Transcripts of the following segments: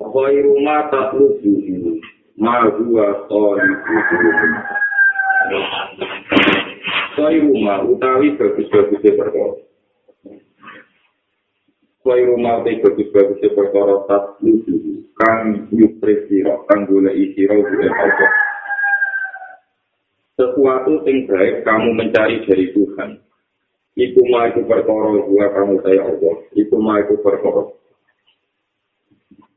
Khairu ma tatlubuhu ma huwa khairuhu. Khairu ma utawi bagus-bagusnya perkara. Khairu ma utawi bagus-bagusnya perkara tatlubuhu kang yupre sira kang golek sira golek apa. Sesuatu yang baik kamu mencari dari Tuhan. Iku ma itu perkara gua kamu saya Allah. Iku ma itu perkara.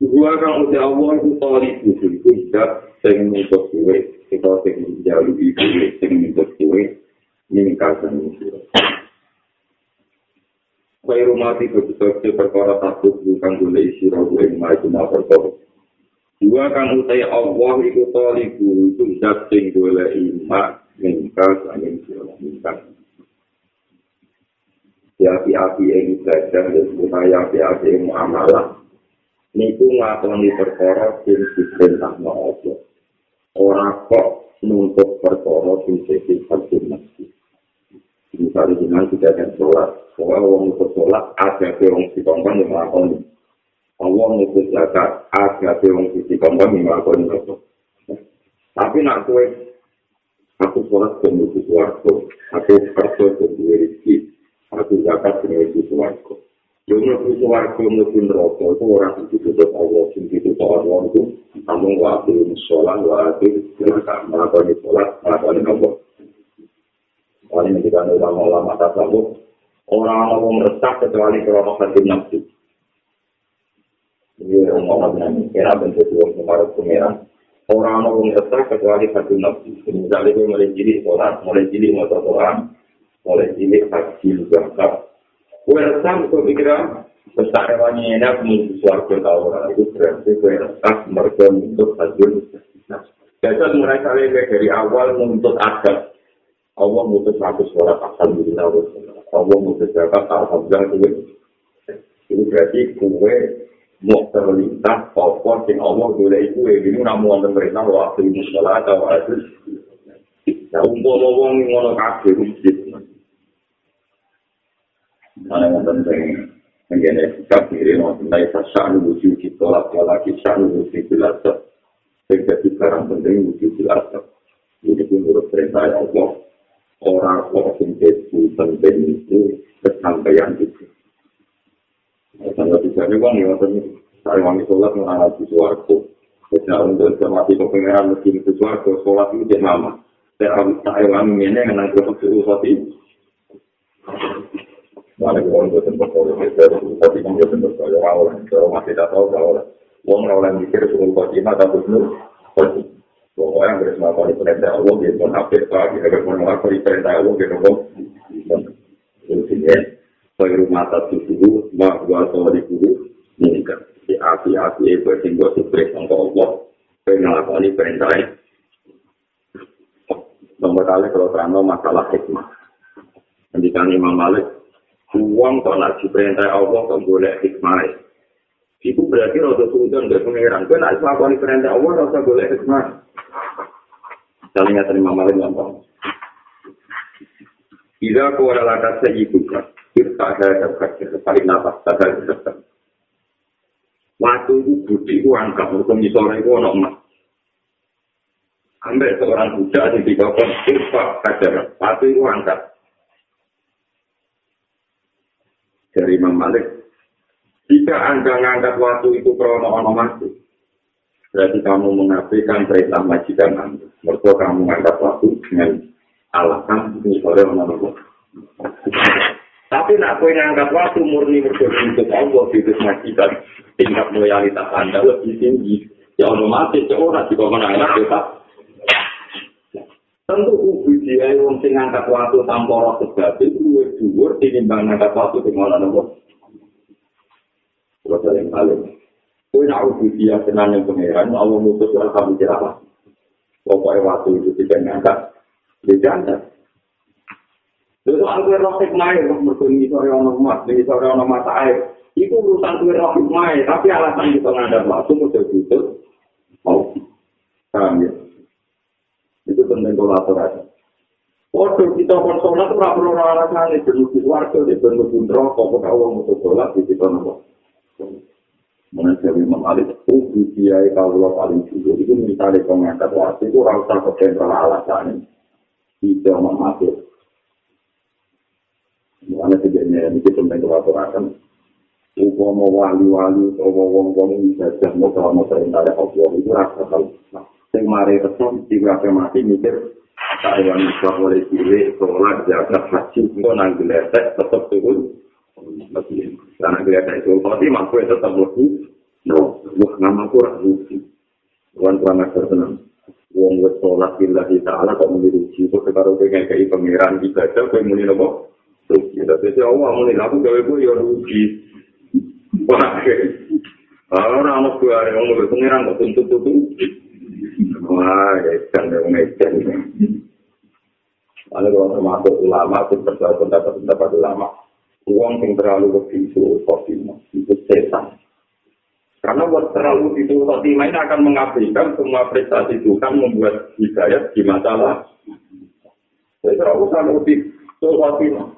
Gua kang udah Allah itu tori buku itu tidak sing nuntut kue, kita sing menjauh ibu sing nuntut kue, meningkatkan itu. Kue rumah di betul perkara takut bukan boleh isi rogu yang itu mau perkara. Gua kang utai Allah itu tori buku itu tidak sing boleh imak, meningkatkan itu, meningkatkan. Ya api-api yang ibadah, dan bukan api-api yang muamalah. Niku nglakoni perkara sing diperintahno Allah. Ora kok nuntut perkara sing sifat sunnah. Misalnya dengan tidak ada sholat, soal orang untuk sholat, ada orang si kompon yang melakukan. Allah untuk zakat, ada orang si kompon yang melakukan itu. Tapi nak kue, aku sholat ke musuh suarco, aku kerja ke dua rizki, aku zakat ke musuh suarco. Yo mlebu swarga mlebu neraka itu ora ditutup Allah sing ditutup Allah itu namun waktu sholat waktu kita melakukan sholat melakukan apa Paling ketika ulama-ulama tasawuf orang orang resah kecuali kalau hati nafsu. Ini orang-orang yang kira bentuk dua kemarin pengeran. Orang orang resah kecuali hati nafsu. Misalnya mulai sholat, mulai jili motor orang, mulai jili haji Kue resah untuk pikiran besar hewannya enak menuju suarga orang itu berarti kue resah mereka untuk hasil. Jadi mulai kali dari awal menuntut adat. Allah mutus satu suara alhamdulillah Allah mutus jabat alhamdulillah itu itu berarti kue mau terlintas apa sing Allah boleh itu ini namun wonten perintah waktu ini sholat atau waktu ya umpama wong ngono kabeh mana yang penting mengenai sikap diri mengenai sasaan wujud kita lagi lagi sasaan wujud jelas jadi sekarang penting wujud jelas itu menurut perintah Allah. Orang orang itu penting itu kesampaian itu. Tanda bicaranya bang, ya, saya wangi sholat mengalami suaraku. Jadi, untuk mati kepengeran mesin itu suaraku, sholat itu jadi lama. Saya alami ini, dengan aku sholat itu. Mana orang itu tempat kalau tapi kan dia tempat kalau awal, kalau masih tak tahu kalau uang orang mikir suruh kau cina tapi nu, pokoknya beres melakukan perintah Allah dia pun hampir pagi, agar pun melakukan perintah Allah dia nopo. Jadi ya, saya rumah satu dulu, bahwa soal itu ini kan di api-api itu tinggal sukses untuk Allah, melakukan perintah. Nomor kali kalau terang masalah hikmah. Ketika Imam Malik uang kok nak diperintah Allah kok boleh hikmah. Itu berarti rada suudon dari pengeran. Kau nak melakukan perintah Allah rasa boleh hikmah. Saling ingat terima malam gampang. Bila kau adalah kata ibuka, kita ada kata paling nafas, ada kata. Waktu itu budi itu angkat, di sore itu anak emas. Ambil seorang budak di bawah sifat kajar, waktu itu angkat. Dari Imam Malik. Jika Anda mengangkat waktu itu krono ono mati, berarti kamu mengapikan perintah majikan Anda. Mereka kamu mengangkat waktu dengan alasan misalnya ono Tapi nak kau ngangkat waktu murni berdoa untuk Allah itu majikan, tingkat loyalitas Anda lebih tinggi. Ya ono mati, ya orang juga menangkap ya Tentu dia yang sing ngangkat waktu tanpa roh sebab itu luwih dhuwur tinimbang ngangkat waktu sing ana nopo. Kalau yang paling Kue nak ubudiyah tenan yang pangeran, Allah mutus orang kamu apa? Pokoknya waktu itu tidak ngangkat, tidak ngangkat. Lalu aku roh hikmah, berkunyi sore ono emas, ini sore ono mata air. Itu urusan kue roh hikmah, tapi alasan kita ngadap waktu udah butuh. Mau, paham ya? Itu penting kolaborasi. Waduh, kita pun sholat itu perlu alasan ini, bentuk warga, bentuk rokok, kok Allah untuk sholat, di kita nopo. Saya Imam Ali, ubi kiai kalau paling jujur, itu misalnya pengangkat waktu itu rasa kebentral alasan ini. Tidak memakai. Mana sejadinya ini kita kolaborasi. Upama wali-wali, atau wong-wong bisa mau kalau mau perintah Allah, itu rasa kalau. Yang mari resep, tiga mati mikir, saya bisa boleh pilih sholat jaga haji itu nang geletek tetap turun. Karena geletek itu pasti mampu tetap lebih no wah nama aku ragu tuan tuan agar tenang wong wes sholat bila kita ala kok menjadi jiwa kekaro pengen kayak pangeran ibadah kau muni nopo? Rugi. Tapi Allah muni aku gawe gue ya rugi. Wah orang mau gue ada ngomong berpengiran kok tuntut wah kan yang ngecek Ada kalau termasuk ulama, itu percaya pendapat-pendapat ulama. Uang yang terlalu begitu khotimah, itu setan. Karena buat terlalu itu khotimah ini akan mengabaikan semua prestasi Tuhan membuat hidayat di masalah. Jadi terlalu sama itu khotimah.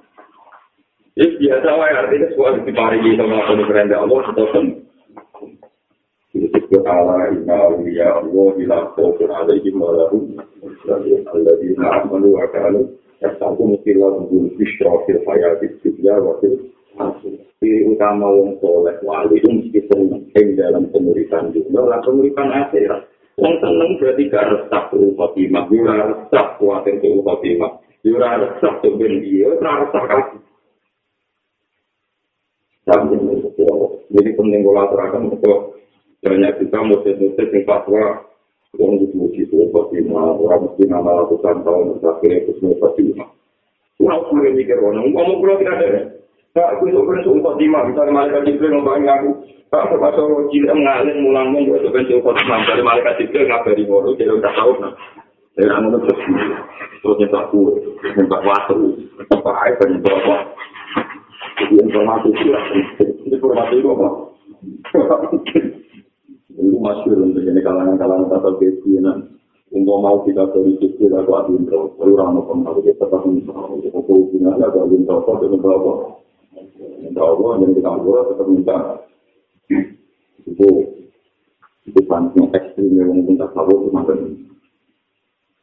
Ini biasa lah, artinya sebuah diparingi sama pemerintah Allah, atau Disebut Allah inna awliya Allah ila khawfun alaihim wa lahum alladzina amanu wa kanu yastaku mutila bul bishra fil hayati dunya wa fil Ciri utama wong soleh wali itu mesti seneng dalam pemuritan dunia dan pemuritan akhirat. Wong seneng berarti gak resah tuh khotimah, yura resah kuatin tuh khotimah, yura resah tuh ben dia, yura resah kaki. Jadi penting kolaborasi untuk banyak juga murid-murid yang fatwa orang itu mesti itu fatima orang mesti nama lakukan tahun terakhir itu semua fatima orang sudah mikir orang ngomong pulau tidak ada Pak, aku itu kan sumpah fatima misalnya malaikat jibril ngomongin aku Pak, aku pas orang cilik mengalir mulang mong itu kan sumpah fatima dari malaikat jibril ngabari ngoro jadi udah tahu nah dari anu itu terus terus nyetak kue nyetak waktu nyetak air dan nyetak apa jadi informasi itu informasi itu apa itu masih untuk ini kalangan-kalangan tata kebianan untuk mau kita dari kecil atau adin terus orang mau pengaruh kita tetap untuk hubungan atau adin terus dengan berapa berapa dan kita boleh tetap minta. Itu itu pancing ekstrim yang mungkin tak tahu semakin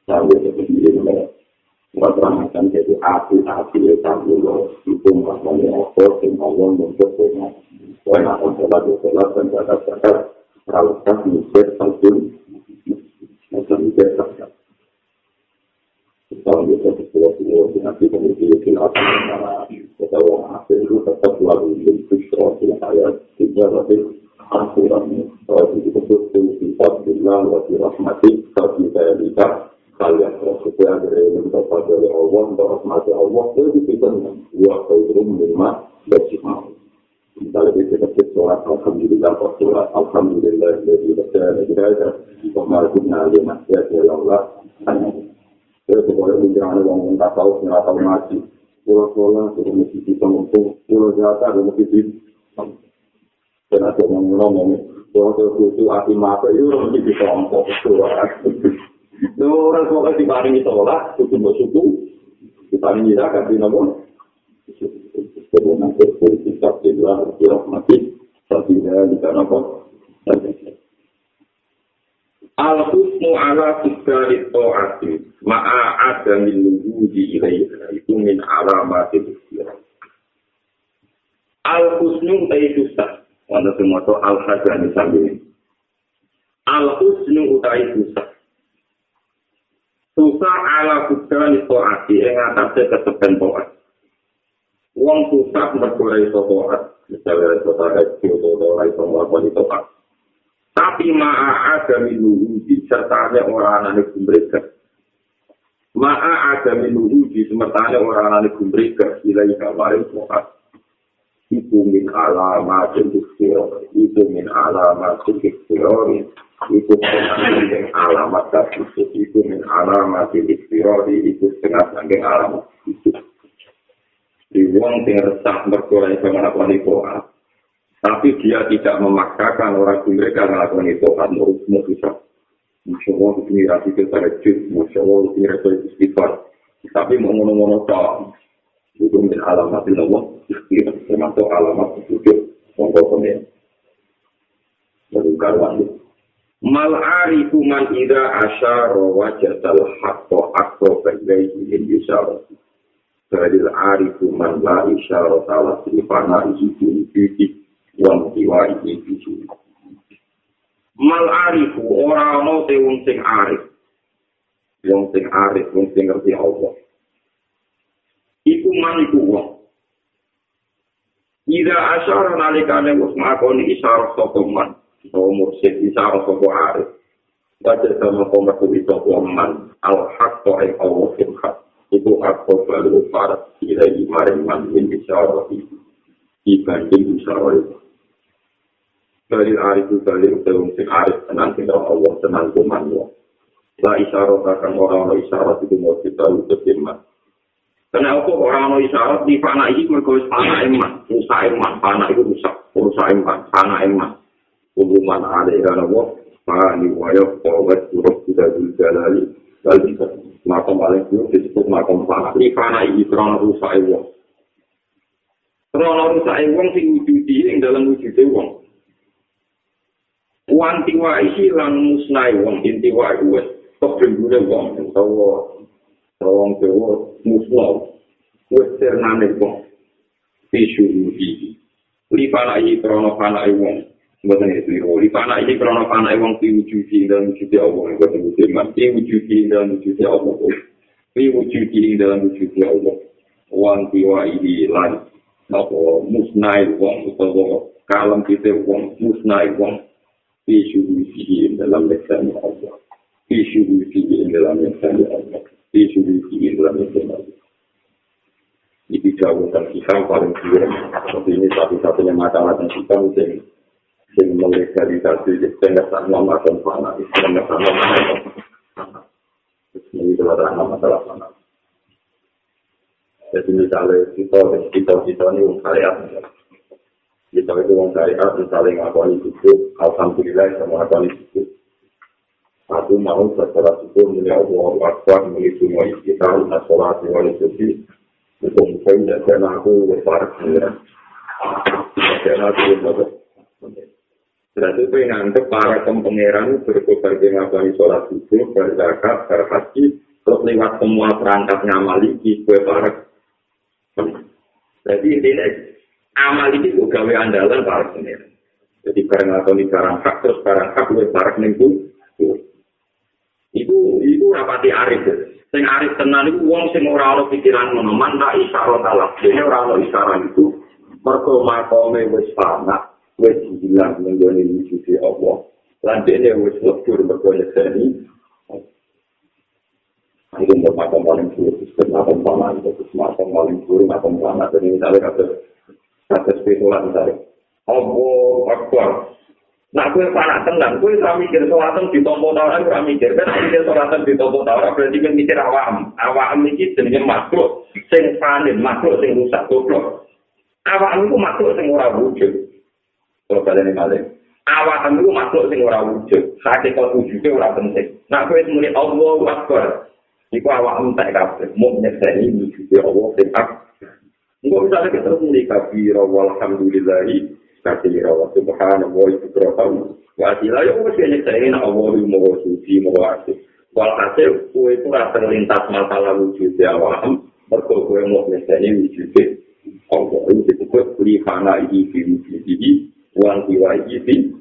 saya itu sendiri Nggak terangkan jadi api-api ya tahu loh itu boleh apa sih ngomong untuk punya. Saya akan sholat-sholat dan zakat-zakat rautas mikir salpun macam mikir. Kalau kita sekolah semua nanti kemudian kita akan kita orang asing itu tetap selalu bentuk soal saya tidak lebih aturan kalau itu betul kita bilang wajib rahmati tapi saya bisa kalian supaya dari mendapat dari Allah untuk rahmati Allah itu kita dua kali menerima bagi mau kita cek sholat alhamdulillah kok sholat alhamdulillah jadi kita kita kok malah kita lima ya Allah terus kalau menjalani orang tak tahu nggak tahu ngaji pulau sholat sudah mesti kita ngomong pulau jatah sudah mesti kita dan ada yang ngomong pulau itu hati mata itu mesti kita ngomong sholat orang sholat diparingi sholat itu bersyukur diparingi zakat di nomor Kemudian berfungsi sakti dalam rahmati Sehingga jika nampak Al-husnu ala tiga ta'ati ma'a ada min luhudi ilaiha itu min alamati bismillah Al-husnu utai susah Wanda semua itu al-hajani sambil Al-husnu utai susah Susah ala tiga ta'ati Yang atasnya kesepen ta'ati Wong susah mergulai sopoat, misalnya iso tahajud atau iso melakukan itu pak. Tapi ma'a ada minuhu di sertanya orang anak mereka. Ma'a ada minuhu di sertanya orang anak mereka. Ilai kamarin sopoat. Iku min alamat ikhtiar. Iku min alamat ikhtiar. Iku min alamat ikhtiar. Iku min alamat ikhtiar. Iku setengah sangking alamat ikhtiar. Di wong sing resah berkurang itu melakukan itu. Tapi dia tidak memaksakan orang mereka melakukan itu. Menurut bisa. Masya Allah, ini rasi kita rejut. Masya Allah, ini rasi istighfar. Tapi mau ngono-ngono tak. Itu min alamat Allah. Istighfar. Termasuk alamat sujud. Monggo pemen. Lalu karuan itu. Mal arifu man ida asyara wajadal haqqo akro bagai in yusara. Badil arifu man la isyara salah silifana isi budi wang tiwa isi budi. Mal arifu ora ana te wong sing arif. Wong sing arif, wong sing ngerti Allah. Iku man iku wong. Ida asyara nalikane wis makoni isyara sapa man. Utawa mursid isyara sapa arif. Baca sama komerku itu man. Al-haqqa Allah fil itu aku baru para kira imarin mantin bisyara itu dibanding bisyara itu dari hari itu dari belum sing arif tenang kita Allah tenang kuman ya lah isyarat akan orang-orang isyarat itu mau kita untuk firman Kenapa orang-orang isyarat di panah ini mereka panah emas, rusak emas, panah itu rusak, rusak emas, panah emas. Hubungan ada yang Allah, panah ini wayang, kawat, huruf, tidak berjalali, lalu bisa makam paling buruk disebut makam fana. Ini fana ini krono rusak wong. Krono rusak wong sing wujudi ing dalam wujud wong. Wan tiwa isi lan musnai wong inti wa wes tok bendune wong utawa wong dewa musnau wes ternane wong. Pisu wujudi. Li fana iki krono fana wong. Bukan itu, di panah ini karena panah wong diwujudi dalam wujudi Allah, bukan wujud mas, diwujudi dalam wujudi Allah, diwujudi dalam wujudi Allah, wong tiwa ini lan, apa musnai wong, atau kalam kita wong, musnai wong, diwujudi dalam lesan Allah, diwujudi dalam lesan Allah, diwujudi dalam lesan Allah. Ini jauh dan kita paling kira, ini satu-satunya yang kita mesti sing melegalisasi setengah sama makan panah, setengah sama makan panah. Ini adalah masalah panah. Jadi misalnya kita, kita, kita ini orang syariat. Kita itu orang syariat, misalnya ngakoni itu, Alhamdulillah sama ngakoni itu. Aku mau setelah itu melihat Allah Akbar, melihat kita, sholat, wali suci. Untuk saya, dan aku berparak. Dan aku berparak. Berarti itu nganggep para pempengeran berkobar di ngabani sholat subuh, berzakat, berhaji, terus lewat semua perangkat ngamal ini, gue para Jadi intinya, amal ini juga gawe andalan para pengeran. Jadi barang atau ini barang hak, terus barang hak gue para minggu. Itu, itu rapati arif. Sing arif tenan itu uang sing ora ana pikiran ngono, manda isyarat Allah. Dene ora ana isyarat itu. Mergo makome wis panak, wis hilang menggone wujud Allah. Lan dene wis lebur berkonya seni. Itu mau makam paling buruk, sistem makam paling buruk, makam paling buruk, makam paling buruk. Jadi misalnya kata, kata spekulan misalnya. Allah Akbar. Nah, gue panak tenang, gue tak mikir sholatnya di tombol tawar, gue mikir. Kan mikir sholatnya di tombol tawar, berarti gue mikir awam. Awam ini jenisnya makhluk, sing panin, makhluk sing rusak, goblok. Awam itu makhluk sing ora wujud. Kalau kalian ini Awatan itu makhluk sing ora wujud. Hakikat wujudnya ora penting. Nah, kowe muni Allah Akbar. Iku awak entek kabeh. Mau nyekseni wujudnya Allah sing ak. Engko misalnya kita terus muni kabir walhamdulillahi kabir wa subhanallah wa ikramahu. Wa asila yo wis nyekseni Allah mau suci mau asih. Walhasil kowe itu ora terlintas masalah wujudnya awam. Mergo kowe mau nyekseni wujudnya Allah. Itu disebut li fana iki fi wujudih jiwa ini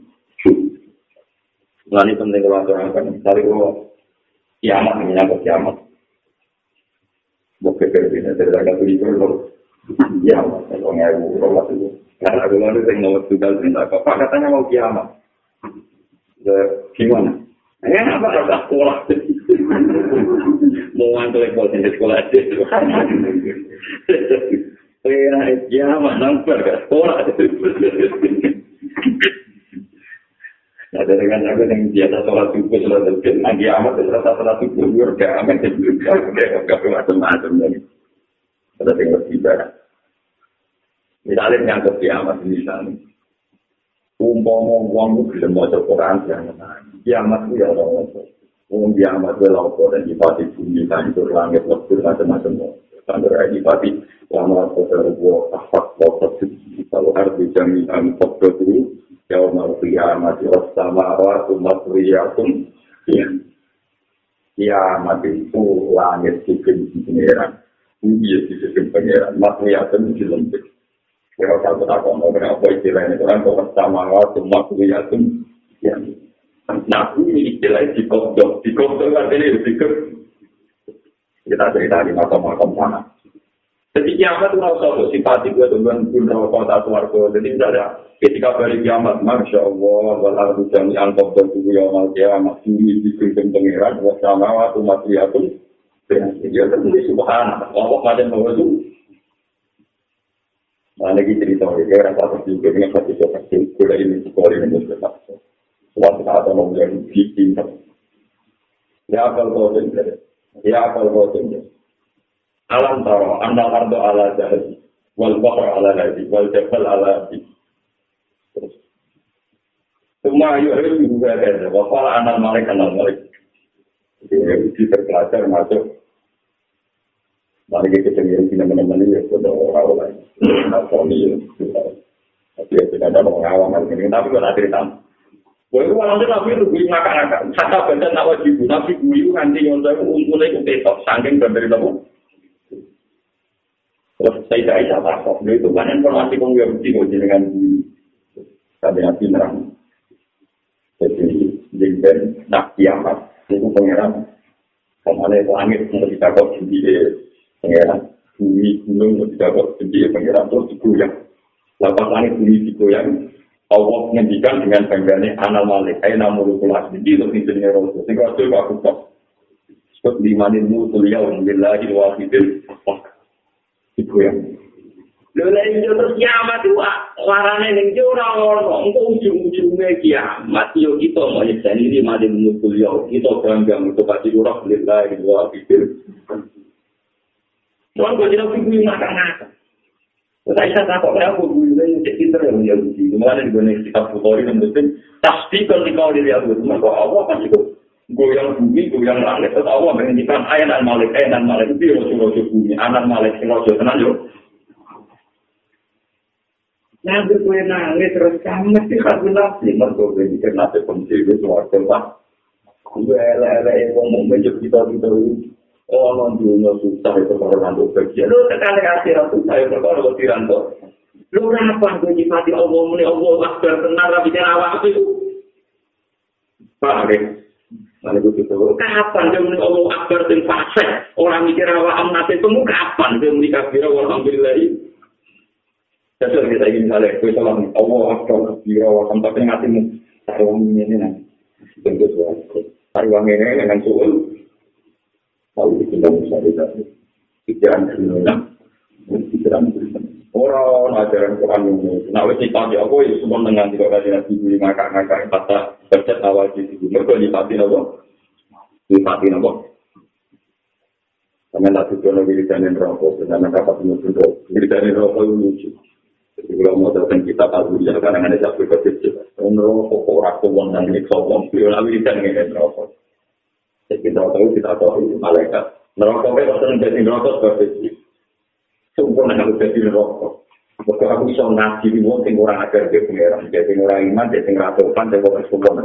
Nah ini penting kalau aturakan, misalnya kalau kiamat, menyangkut kiamat. Bukan berbeda, dari tuh itu loh. Kiamat, kalau ngewu, rolas itu. Karena aku lalu saya ngomong juga, apa, katanya mau kiamat. Ya, gimana? Ya, apa kata sekolah? Mau ngantuk level di sekolah aja. Era kiamat nampak gak sekolah. Nah, dari kan aku yang biasa sholat subuh, sholat subuh, nah kiamat, sholat sholat subuh, gue udah amat, kayak gak macam-macam lagi. Ada yang berbeda. Misalnya nyangkut kiamat, misalnya. Umpama uang itu bisa mau Quran, kiamat itu ya Allah. Uang kiamat itu lauko dan dipati bumi, hancur langit, lebur, macam-macam. Sampai raya dipati, lama kotor gua, tahfad, kotor, kalau harus dijaminan kotor itu, yaumal kiamat, yaumal sama awal, umat riyakum, ya. Kiamat itu langit bikin pengeran, bumi bikin pengeran, matriatum di lembut. Kalau satu tak mau berapa istilahnya itu kan kok sama waktu waktu ya tuh ya. Nah ini istilahnya di kodok, di kodok kan ini pikir kita cerita di makam-makam sana. Jadi kiamat itu rasa sifat gue dengan pun rokok satu warga. Jadi ketika balik kiamat, masya Allah, walau jami angkot dan tubuh yang mal kiamat, ini dikirim pengiran, sama waktu matriatun. Ya, itu subhanallah. Allah macam itu Nah, lagi cerita ini, orang satu juga dengan satu kecil, kuda ini sekolah ini tak. Suatu saat mau menjadi bikin. Ya akal kau sendiri, ya akal kau sendiri. Alam taro, anda ardo ala jahat, wal bahar ala lagi, wal jabal ala lagi. Semua ayu harus juga ada, wafal anak malik anak malik. Jadi, terpelajar masuk Mari kita sendiri kita menemani ya sudah orang lain. Nah, suami Tapi ya tidak ada mengawal hal ini. Tapi kalau cerita, itu malam itu nabi itu gue ngakak-ngakak. Kata baca nawa jibu, nabi nanti yang saya untungnya itu petok, sangking dari tamu. Terus saya tidak bisa takut. Itu kan informasi kong gue mesti gue dengan Tapi nabi nerang. Jadi, jadi nak kiamat, itu pengeran. Itu langit, mau ditakut sendiri. pengeran bumi gunung tidak kok jadi pengeran terus digoyang lapas langit bumi digoyang Allah menghentikan dengan bangganya anal malik ayo namuru kulas jadi lebih jenis rasul sehingga rasul aku kok sebut limanin mutul billahi wahidil digoyang Lha iya terus kiamat itu warane ning ora ono engko ujung-ujunge kiamat. Yo kita mau nyekani di mati menukul yo kita bangga untuk pasti ora billahi wahidil Tuhan gue tidak bingung makan-makan. Ini itu goyang bumi, goyang langit, terus Allah menghentikan ayat dan malik, ayat dan malik. Itu rojo-rojo bumi, anak malik, rojo tenang yuk. Nanti gue nangis terus kamu mesti kasih nafsi, mereka gue mikir nafsi penting itu warga pak. Gue ele-ele ngomong menjadi kita kita ono dunia susah itu kalau rantau bagian. Lu tekan akhirat susah itu kalau lebih rantau. Lu kenapa gue nyifati Allah muni Allah akbar benar tapi jangan awak itu. Paham ya? Mana gue gitu. Kapan dia muni Allah akbar dan fasih? Orang mikir awak amat itu kapan dia muni kafir alhamdulillah ini? Jadi kita ingin misalnya, gue salam Allah akbar kafir alhamdulillah tapi ngatimu taruh ini nih. Tentu suatu. Taruh ini dengan suul. Tahu tidak bisa dikasih pikiran dunia pikiran orang ajaran Quran ini nah wes kita ya aku itu semua dengan tidak ada yang tidur ngakak ngakak kata kerja awal di situ mereka dipati nopo dipati nopo Karena tak tujuan lagi di sana rokok, sedangkan dapat menunjuk di sana itu lucu. Jadi kalau mau datang kita tahu ya kan ada satu kecil. Rokok orang tua dan ini sombong, beliau lagi di sana rokok. Kita tahu kita tahu malaikat neraka itu sering jadi neraka seperti sempurna kalau jadi neraka Maka aku bisa ngaji di wong sing ora ajar ke pengeran, jadi ora iman, jadi ngeratokan, jadi kok sempurna.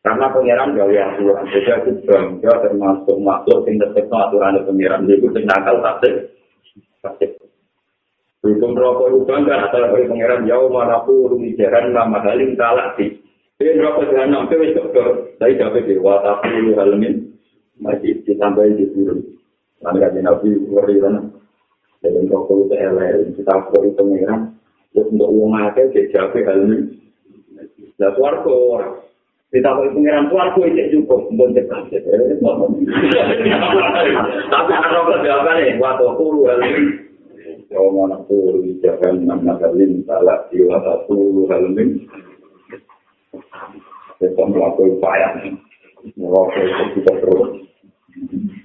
Karena pengeran gawe aturan, jadi aku bangga termasuk makhluk sing tetep aturan pengeran, jadi sing nakal tasik. Tasik. Hukum rokok itu bangga, asal dari pengeran jauh mana pun, jaran nama halim kalah sih. Dia rokok jalan sampai wis dokter, saya dapat di watak dulu halamin. masih ditambahin di turun. Nanti kan nabi wari kan, dan rokok itu LR, kita kori pengiran, untuk uang aja, dia jawab hal ini. Nah, suarco, kita kori pengiran suarco itu cukup, cekak, Tapi kan rokok jawabannya, waktu kuru hal ini. Yawma naqulu li jahannam nazalim salati wa Kita melakukan upaya. Melakukan kita terus.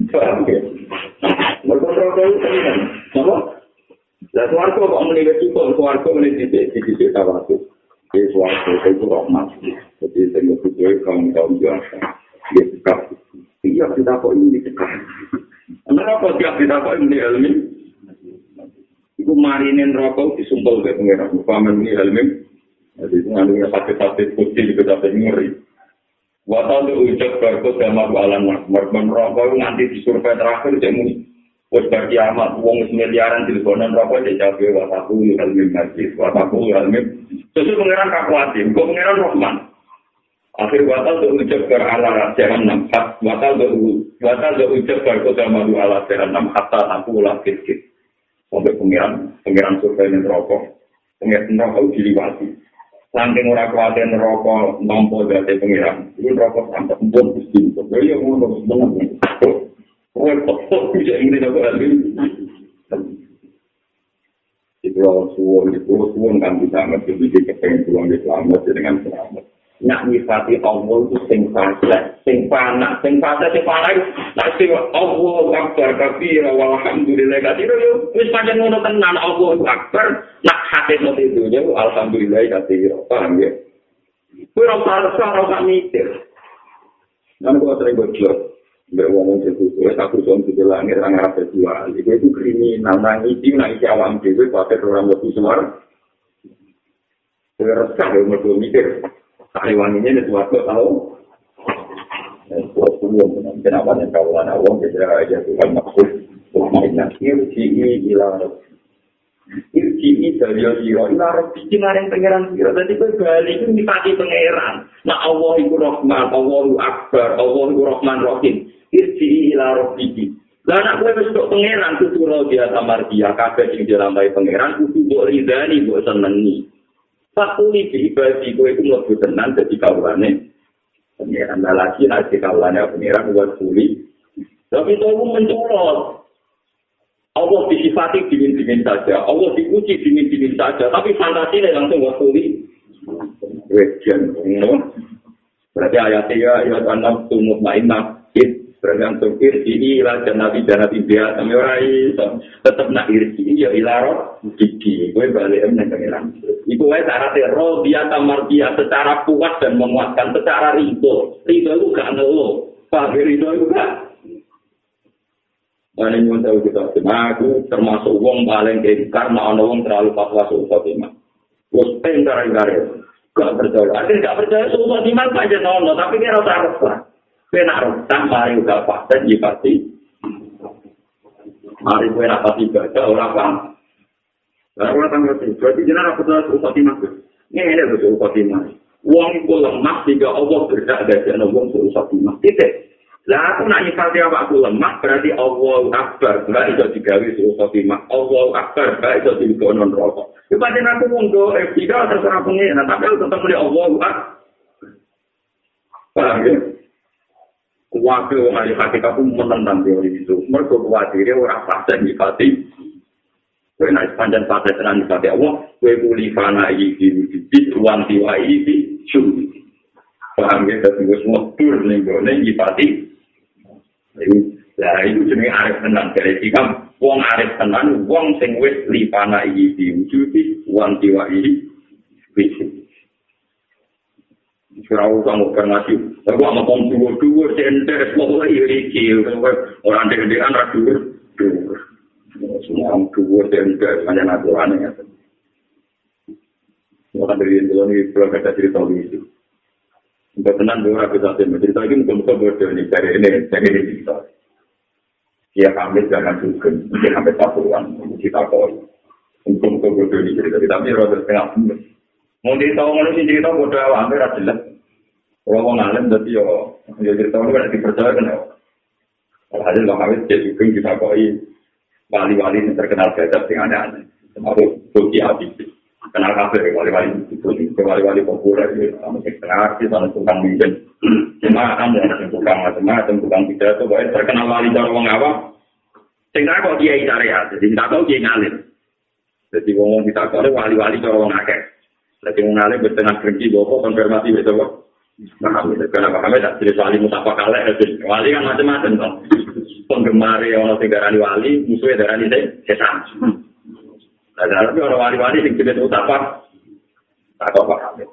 Mereka rokok itu kan. Apa? Lah suarga kok wis cukup, suarga muni titik titik tawatu. Di suarga itu rahmat. Jadi sing kudu kaum kaum biasa. Ya cekap. Iya kita kok ini cekap. Kenapa tiap kita kok ini ilmi? Iku marinin rokok disumpel ke pengiran. Paman ini ilmi. Jadi ngandungnya sakit-sakit putih juga sampai ngeri. Wata itu ucap berkut sama alam merkon rokok nganti disurvei terakhir jadi Wes bagi amat wong miliaran di lebanon rokok dia jabe wataku ilmi masjid wataku ilmi sesuai pengiran kakuatin kok pengiran rohman akhir watal tuh ucap ber ala jalan enam hat. Watal tuh watal tuh ucap ber kota madu ala jalan enam hatta aku ulah kit sampai pengiran pengiran survei rokok pengiran rokok diliwati saking ora kuatir rokok mampu dari pengiran itu rokok sampai empun mesti ya ngono menang Kowe kok bisa ini aku lagi. Itu orang suwon itu suwon kan bisa ngerti bikin kepengen pulang di selamat dengan selamat. Nak nyifati Allah itu sing fasa, sing panak, sing fasa, sing itu. Nak sing Allah akbar kafir, walhamdulillah kafir, yo. Wis pancen ngono tenan Allah akbar, nak hati mau itu alhamdulillah kafir. Paham ya? Kowe ora usah ora usah mikir. Nan kok sering bocor. Mbak ngomong sesuatu, ya aku suam di langit, orang Arab berjual. Itu itu kriminal, nangis, nangis awam dewe, pakai orang lebih suar. Saya resah, ya, mereka mikir. Taiwan ini sesuatu tahu. Sesuatu yang kenapa yang kawalan awam, kita aja Tuhan maksud. Maksudnya, irji'i ila Irji'i dari Yosiro, ila Rabbi, yang pengeran Siro. Jadi kembali itu dipati pengeran. Nah Allah itu Rahman, Allah itu Akbar, Allah itu Rahman Rahim. irji ila rabbiki lah anak kowe wis kok pangeran kudu ro dia samar dia kabeh sing dilambai pangeran kudu mbok ridani mbok senengi Fakuli di kowe itu mlebu tenan dadi kawulane pangeran lagi nek kawulane pangeran buat kuli tapi itu mencolot. Allah disifati dingin-dingin saja, Allah dipuji dingin-dingin saja, tapi fantasinya langsung waktu Wejen, berarti ayatnya ya, ya, tumut ma'inah, bergantung irji ila janabi janabi dia kami orai tetap nak irji ya ilaro gigi gue balik em neng pengiran ibu gue syarat ro dia tamar dia secara kuat dan menguatkan secara rido rido itu gak ngeluh. Pak rido itu gak? Mana yang tahu kita? Aku termasuk uang paling kayak karena ono uang terlalu pas masuk Fatimah. Gue pengen gara gak percaya. Akhirnya gak percaya suhu Fatimah aja nono, tapi dia rasa rasa. Kue nak rotan, mari udah fakta, ya pasti. Mari kue nak pasti baca, orang. Lalu orang tanggal itu, berarti jenar aku telah suruh khotimah. Ini ini betul khotimah. Uang itu lemah, sehingga Allah berdak ada jalan uang suruh khotimah. Tidak. Lah aku nak nyifati apa aku lemah, berarti Allah akbar, enggak bisa digawi suruh khotimah. Allah akbar, enggak bisa digonon rokok. Ibadah aku monggo, eh tidak terserah pengen, tapi aku tetap melihat Allah akbar. Paham ya? Wakil ahli hakikat pun menentang teori itu. Mereka khawatirnya orang fase nyifati. Kue naik panjang fase tenan nyifati Allah. Kue kuli fana iki wujudit wanti wa iki syuri. Paham ya, tapi gue semua tur nih gue nih nyifati. Nah itu jenis arif tenan. Jadi jika wong arif tenan, wong sing wis lipana iki wujudit wanti wa iki Kira-kira kamu ngasih, aku mau ngomong dua-dua, cender, semua iki, orang deg-degan rak dua, dua. Semua orang dua, cender, hanya naturannya. Orang dari itu, ini belum ada cerita itu. Untuk tenang, gue rapi saja, cerita ini mungkin-mungkin berdua nih, dari ini, dari ini cerita. Dia kami jangan juga, mungkin sampai satuan, kita koi. Mungkin-mungkin berdua nih cerita, tapi rada setengah Mau mana sih cerita bodoh awal, hampir jelas. Kalau mau ngalim berarti yo yo cerita ini kan dipercaya kan ya. Alhasil lo kawin jadi juga kita koi wali-wali yang terkenal gajah dengan aneh. Termasuk Tuki Abi. Kenal kafe wali-wali itu juga wali-wali populer gitu. Sama artis, sama tukang. Cuma kan ya tukang macam-macam, tukang pidato, terkenal wali dari orang awam. Sehingga kok dia syariat, jadi nggak tahu dia ngalim. Jadi ngomong kita kalau wali-wali cara wong akeh. Jadi wong alim bertengah kerja bawa konfirmasi betul kok. Karena Pak Hamid tak wali musafah kalah, wali kan macam-macam toh. Penggemar orang tinggal wali, musuhnya darah ini setan. Nah, tapi orang wali-wali yang jadi musafah, tak tahu Pak Hamid.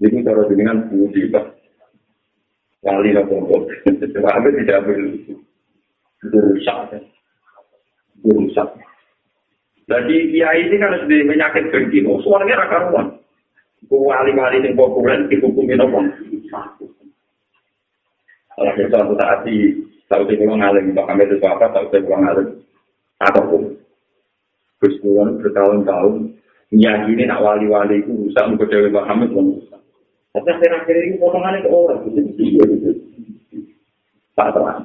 Jadi cara dengan budi Pak. Wali nopo Pak Hamid tidak berusaha. Berusaha. Jadi kiai ini kan penyakit genggi, oh suaranya raka ruang. Wali-wali yang populer dihukumi nopo. Kalau kita suatu saat di tahu saya pulang alim, Pak Kamil itu apa, tahu saya pulang alim. Apapun. Terus pulang bertahun-tahun, nyakini nak wali-wali itu rusak, muka Dewi Pak Kamil pun rusak. Tapi akhir-akhir ini potongannya ke orang, itu Tak terang.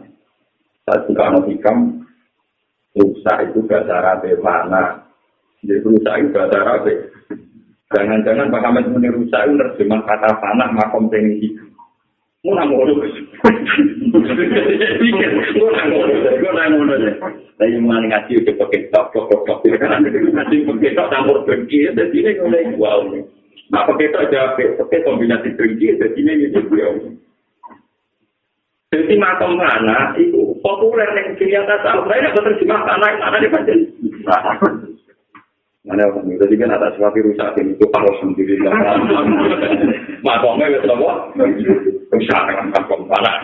Saat juga anak hikam, rusak itu bahasa Arab mana? Jadi rusak itu bahasa Arab. Jangan-jangan Pak Hamid muni rusak itu terjemah kata panah makom tinggi. Mau nang ngono. Pikir, mau nang ngono. Mau nang ngono. Tapi mau ngaji udah pakai tok tok tok tok. Ngaji pakai tok campur dengki, jadi ini ngono wow. Nah, pakai tok jawab, pakai kombinasi dengki, jadi ini gitu. Jadi makam mana itu populer yang al saya nggak terjemah tanah di bagian mana orang itu jadi kan atas suatu rusak ini itu harus sendiri makamnya itu apa rusak dengan makam panah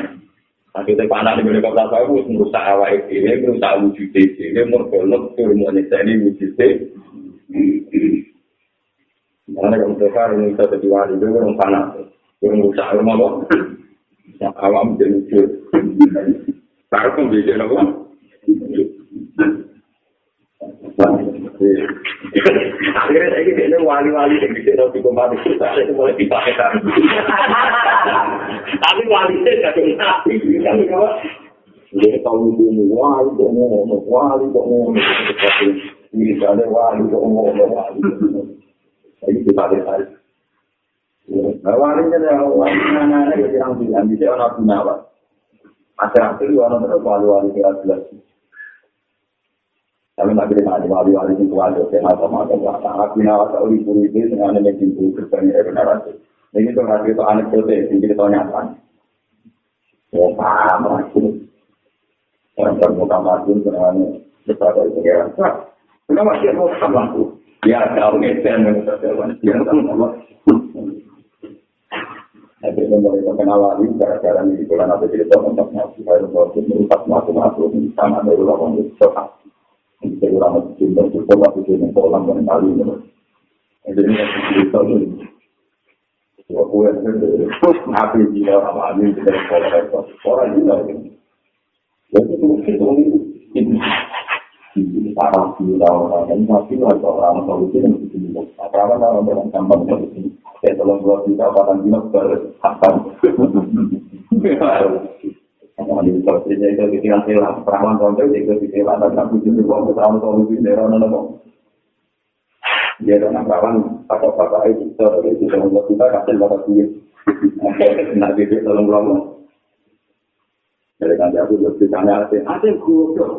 Nanti itu panah di milik kota saya itu merusak awal ini, merusak wujud ini, merusak turun ini wujud ini. Mana kalau mereka ini kita jadi wali itu orang panah, orang rusak rumah awam jadi lucu. Taruh pun bisa nopo. Akhirnya saya ini wali-wali yang bisa nopo kembali kita, saya mulai dipakai Tapi wali saya tidak nabi, kan apa? Jadi kalau itu wali kok ngomong, wali kok ngomong, ini ada wali kok ngomong, wali. Ini kita lihat. Wali jadi wali mana ada yang bilang bisa orang gunawa. Akhir-akhir orang terus wali-wali kira jelas. Tapi nggak bisa ada wali-wali itu ada yang macam-macam. Sangat gunawa tahu di puri itu dengan ada yang pintu kerjanya benar aja. Ini tuh nggak itu anak kecil yang kita nyata. Ya paham lagi. Orang terbuka mati dengan besar itu ya. Kenapa dia mau sama aku? Ya, tahu ngecer menurut Ya, sama Tapi memulai mengenal lagi gara-gara ini bulan apa cerita tentang nasi baru baru merupakan matu-matu sama dari lawan itu Ini saya ulang lagi cinta cukup tapi saya mentolang dan kali ini. Jadi ini cerita ini. Dua kue itu nabi dia sama ini kita sekolah itu orang juga ini. Jadi itu itu ini ini para kita orang ini tapi orang orang solusi yang begini. Apa apa orang gampang solusi. kayak tolong dua juta patang dino berhatam. Kalau di sepertinya itu ketika saya perawan konco, itu ketika ada satu juta uang perawan konco di daerah mana mau. Dia itu, itu tolong dua Jadi kan aku goblok.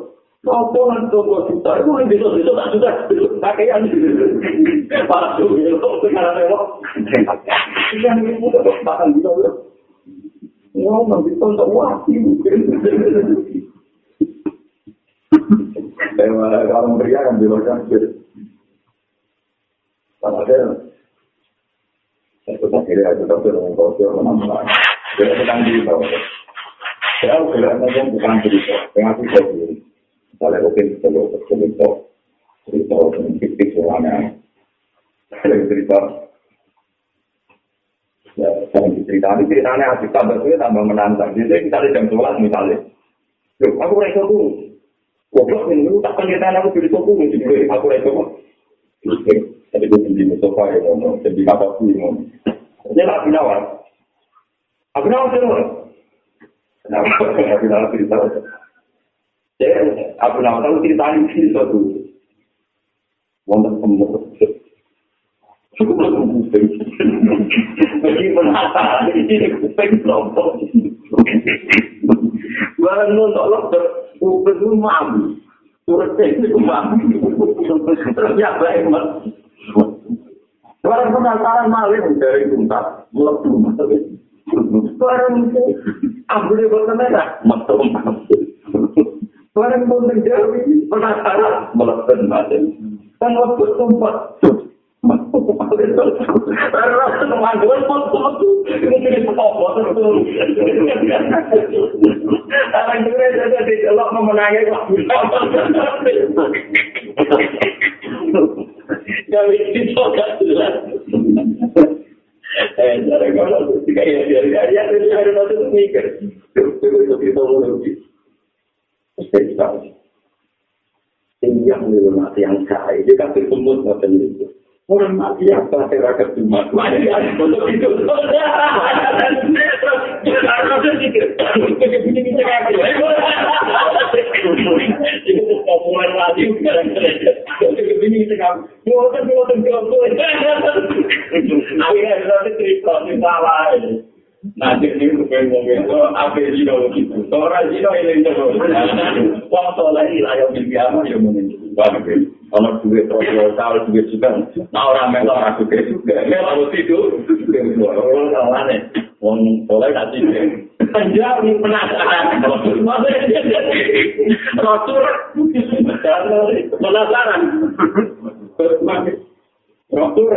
Apa nanti tunggu juta, itu yang besok-besok tak juta, besok pakaian. Para suhu, sekarang lewat. Yang ini mudah kok Wah, nanti tonton wati mungkin. Kalau pria kan bilang kan, Padahal, itu tak kira itu tapi orang kau tu orang mana. Dia sedang di bawah. Saya kira macam bukan cerita, tengah cerita sendiri. Misalnya mungkin kalau cerita, cerita fiktif orangnya, cerita, ya, saya cerita, ini ceritanya asik tambah itu tambah menantang. Jadi misalnya jam sholat misalnya, Loh, aku rasa tuh, goblok nih, lu tak pengertian aku jadi toko, jadi aku rasa tuh. Jadi gue jadi sofa ya, jadi kata sih, Ini lah Abu Nawal. Abu Nawal sih, Kenapa? Abu Nawal cerita. Jadi Abu Nawal tahu cerita ini sih suatu. Wonder semua. Cukup lah kuping. Meskipun hata ini kuping kelompok. Barang lo kuping lu mabu. Turut ini kumang. Terus ya baik mas. Barang penasaran malih dari tuntas. Melebu Barang itu. Ambil di bawah merah. Metu. Barang pun menjauh. Penasaran. Melebu malih. Kan waktu tempat. Eh, yang mati yang kaya, dia kan semut macam itu. Orang mati apa saya rakyat cuma mati ada untuk itu. Populer mati sekarang. Begini kita kan. Bukan bukan bukan. Akhirnya ada cerita salah. Nanti ini bukan ngomong itu apa zino gitu. Orang zino ini itu. Wong soleh lah yang biasa yang mungkin. Kalau duit terus tahu duit juga, nah orang melok orang juga. Juga, melok tidur, orang kawan nih, wong boleh nggak tidur, panjang penasaran, rotur, penasaran, rotur,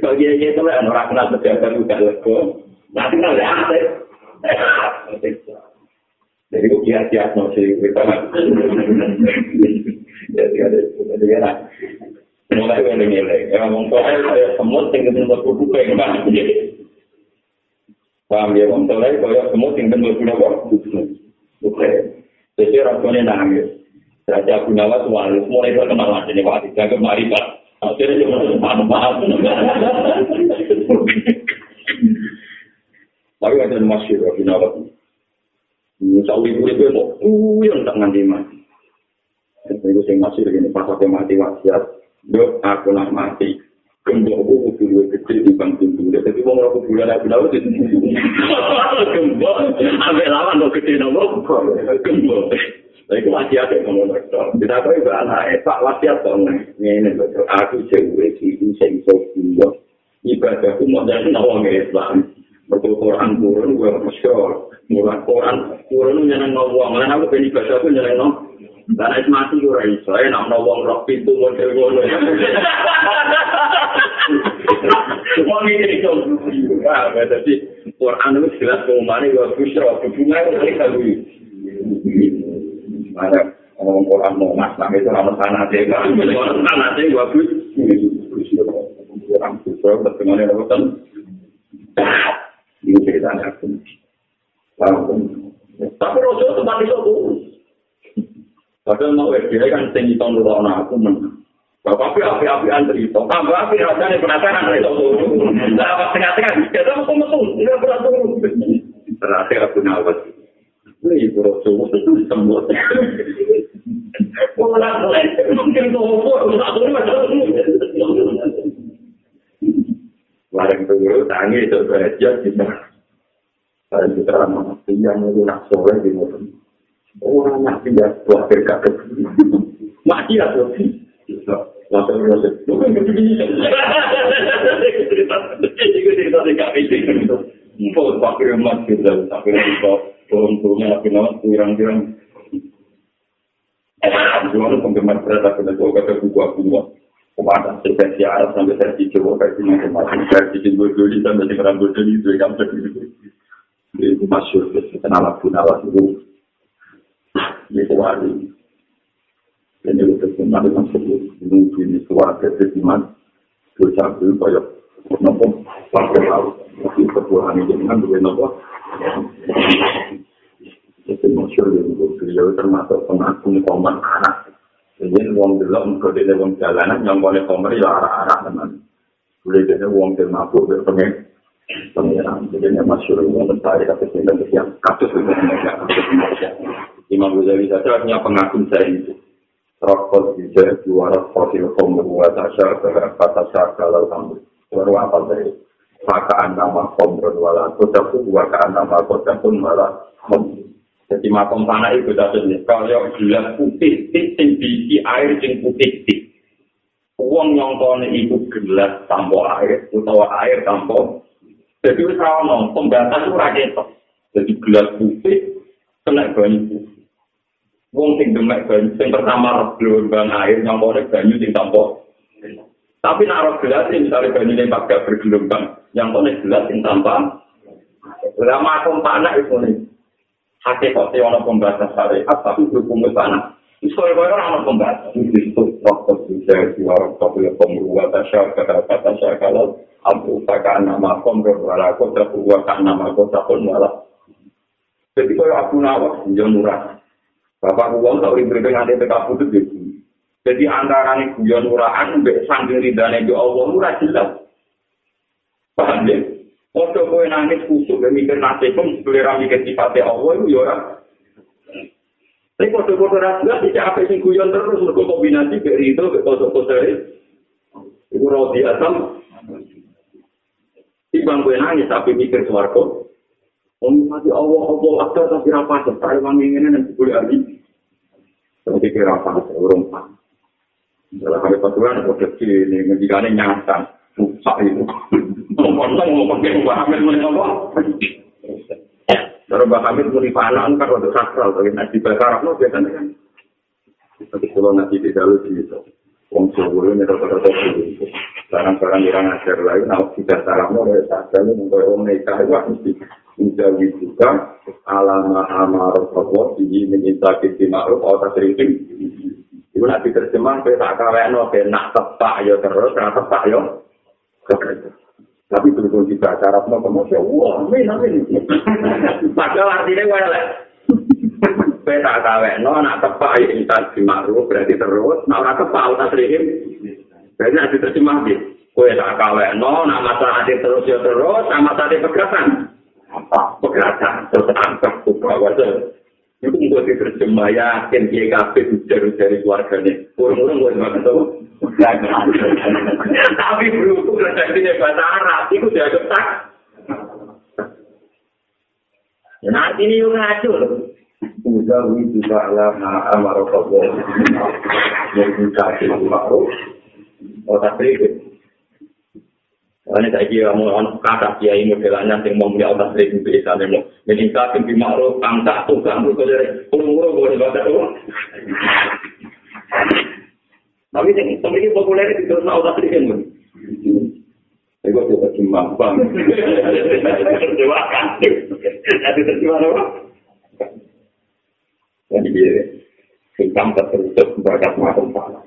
kalau dia itu orang kenal pejabat juga lego, nanti kenal ya, Jadi kok no sih kita Jadi ada mulai dari nilai. Ya ngomong soal saya semut tinggal buku yang mana Paham ya ngomong soal saya semut tinggal di bawah buku. Oke. Jadi rasanya nangis. Raja Gunawan Tuhan mulai terkenal aja nih Pak. Jangan kemari Pak. Akhirnya cuma paham-paham. Tapi ada masih Gunawan. Sawi kulit itu mau kuyang tak nganti mati. Itu sing masih begini pas aku mati wasiat. Dok aku nak mati. Gembok aku kudu luwih gede di bang pintu. Jadi mau aku bulan aku tahu itu. Gembok. Ambil lawan kok gede nopo. Gembok. Tapi itu wasiat ya ngomong dokter. Kita tahu anak Pak wasiat dong. Ini betul. Aku cewek sih bisa bisa pindah. Ibadahku mau jadi nawang Islam. Betul Quran turun gue masyur. Mulai Quran turun nyeneng no wong. Lain aku pengen ibadah aku nyeneng no. Dan es mati gue rai. Saya nak no wong rock pintu model gue. Wong ini itu. Wah, jadi Quran itu jelas pengumumannya gue busro. Hubungan itu kalau Ada ngomong Quran mau mas, tapi itu nama tanah deh. Kalau tanah deh gue bus. Quran busro, bertengahnya apa Ini ceritanya aku. Tapi rojo itu turun. Padahal mau dia kan tinggi tahun dulu anak aku menang. Bapak api api antri itu, tambah api rasanya penasaran dari itu. Nah, apa tengah-tengah? Kita mau metu, tidak berat turun. Terakhir aku nawat. Ini rojo itu sembuh. Mulai mulai, mungkin nomor, tak turun, tak turun. Larang turun, tangi itu saja kita. Saya kita mati yang itu nak sore di mulut. Orang mati ya buah berkat Mati ya tuh. Langsung proses. Bukan begini. Cerita cerita di kami itu. Mau pakai emas kita, tapi kita turun-turunnya nama kurang-kurang. Gimana penggemar berat aku dan kata buku aku kepada versi Arab sampai versi Jawa versi macam-macam versi Jawa dulu sampai sekarang dulu itu yang terjadi itu masyur kenal Abu Nawas itu itu wali dan itu terkenal dengan sebut mungkin itu warga terkiman dosa itu kayak nopo pakai laut mungkin kebuahan itu dengan dua nopo itu masyur itu beliau termasuk pengagung koman anak jadi uang dulu untuk dia uang jalanan yang boleh komer ya arah-arah teman. Boleh jadi uang termasuk berpengen pengiran. Jadi ini masyur ini mencari kasus ini dan yang kasus itu Imam Ghazali saja punya pengagum saya itu. Rokok juga juara fosil kombo tasya kata syaka lalu kamu baru apa dari pakaan nama kombo wala kota pun pakaan nama kota pun malah Jadi makom tanah itu jenis kalau gelas putih, sing diisi air sing putih tik. Uang nyongkone itu gelas tanpa air, utawa air tanpa. Jadi wis ora ono pembatas ora ketok. Jadi gelas putih kena banyu. Wong sing demek banyu sing pertama gelombang air nyongkone banyu sing tanpa. Tapi naruh gelas misalnya banyu yang pakai bergelombang, yang kone gelas yang tanpa. Lama makom tanah itu nih. hati kok ono pembatas syariat tapi ke sana kalau orang ono pembatas itu waktu bisa diwarak tapi pembuat tasya kata kata saya kalau abu takkan nama kom berwala kota buat nama kota pun malah jadi kalau aku nawak jangan murah. Bapak uang tahu ibu dengan ada PK putih gitu jadi antara nih guyon murahan mbek sambil ridane yo Allah murah jelas. Paham ya? Ojo kowe nangis kusuk dan mikir nasibmu selera mikir sifatnya Allah itu orang. Tapi foto-foto rasulullah tidak apa sing guyon terus mergo kombinasi dari itu ke foto-foto Ibu roti asam. Ibang kowe nangis tapi mikir swarga. Om mati Allah Allah akbar tapi apa saya wangi ini nanti boleh lagi. Tapi kira apa orang pak. Dalam hari paturan, kode ini, ngejikane nyata, susah itu. ngomong ngomong ke Mbak Hamid mulai ngomong. Kalau Mbak Hamid mulai panan kan untuk sakral, tapi bahasa Arab no biasanya kan. Tapi kalau nanti di dalam itu, Wong Jawa ini rata-rata. Barang-barang yang ngajar lain, nah kita Arab no ya saja untuk orang nikah itu mesti menjauhi juga alama amar Allah di menyinta kiti ma'ruf atau sering Ibu nanti terjemah, kita tak kawin, nak tepak ya terus, nak tepak ya. Tapi berhubung di bahasa Arab mau kemudian, wah, amin, amin. Padahal artinya welek. Beta kawe, no, nak tepak, ya, intan di berarti terus, nak tepak, utas rihim, berarti nanti terjemah, di. Kue tak kawe, no, nak masalah hati terus, ya terus, sama tadi pergerakan. Apa? Pergerakan, terus angkat, buka, wajah. Itu gue diterjemah, yakin, dia kabeh, ujar-ujar keluarganya. Kurang-kurang gue makan tuh. Tapi berhubung redaksinya bahasa Arab, itu dianggap tak. Nanti ini yang ngacu loh. Udah itu lama amarok Allah. Yang bisa dimakruh. Tak sedikit. Ini saya kira mau kata kiai modelannya yang mau punya otak seribu bisa mau meningkat lebih makruh angka tuh kamu kalau dari kurung-kurung boleh baca doang. Tapi yang semakin populer itu terus mau tak sedikit pun. Saya kok tidak cuma bang. Terjemah kan? Jadi terjemah apa? Jadi dia hitam tertutup berkat makom pala.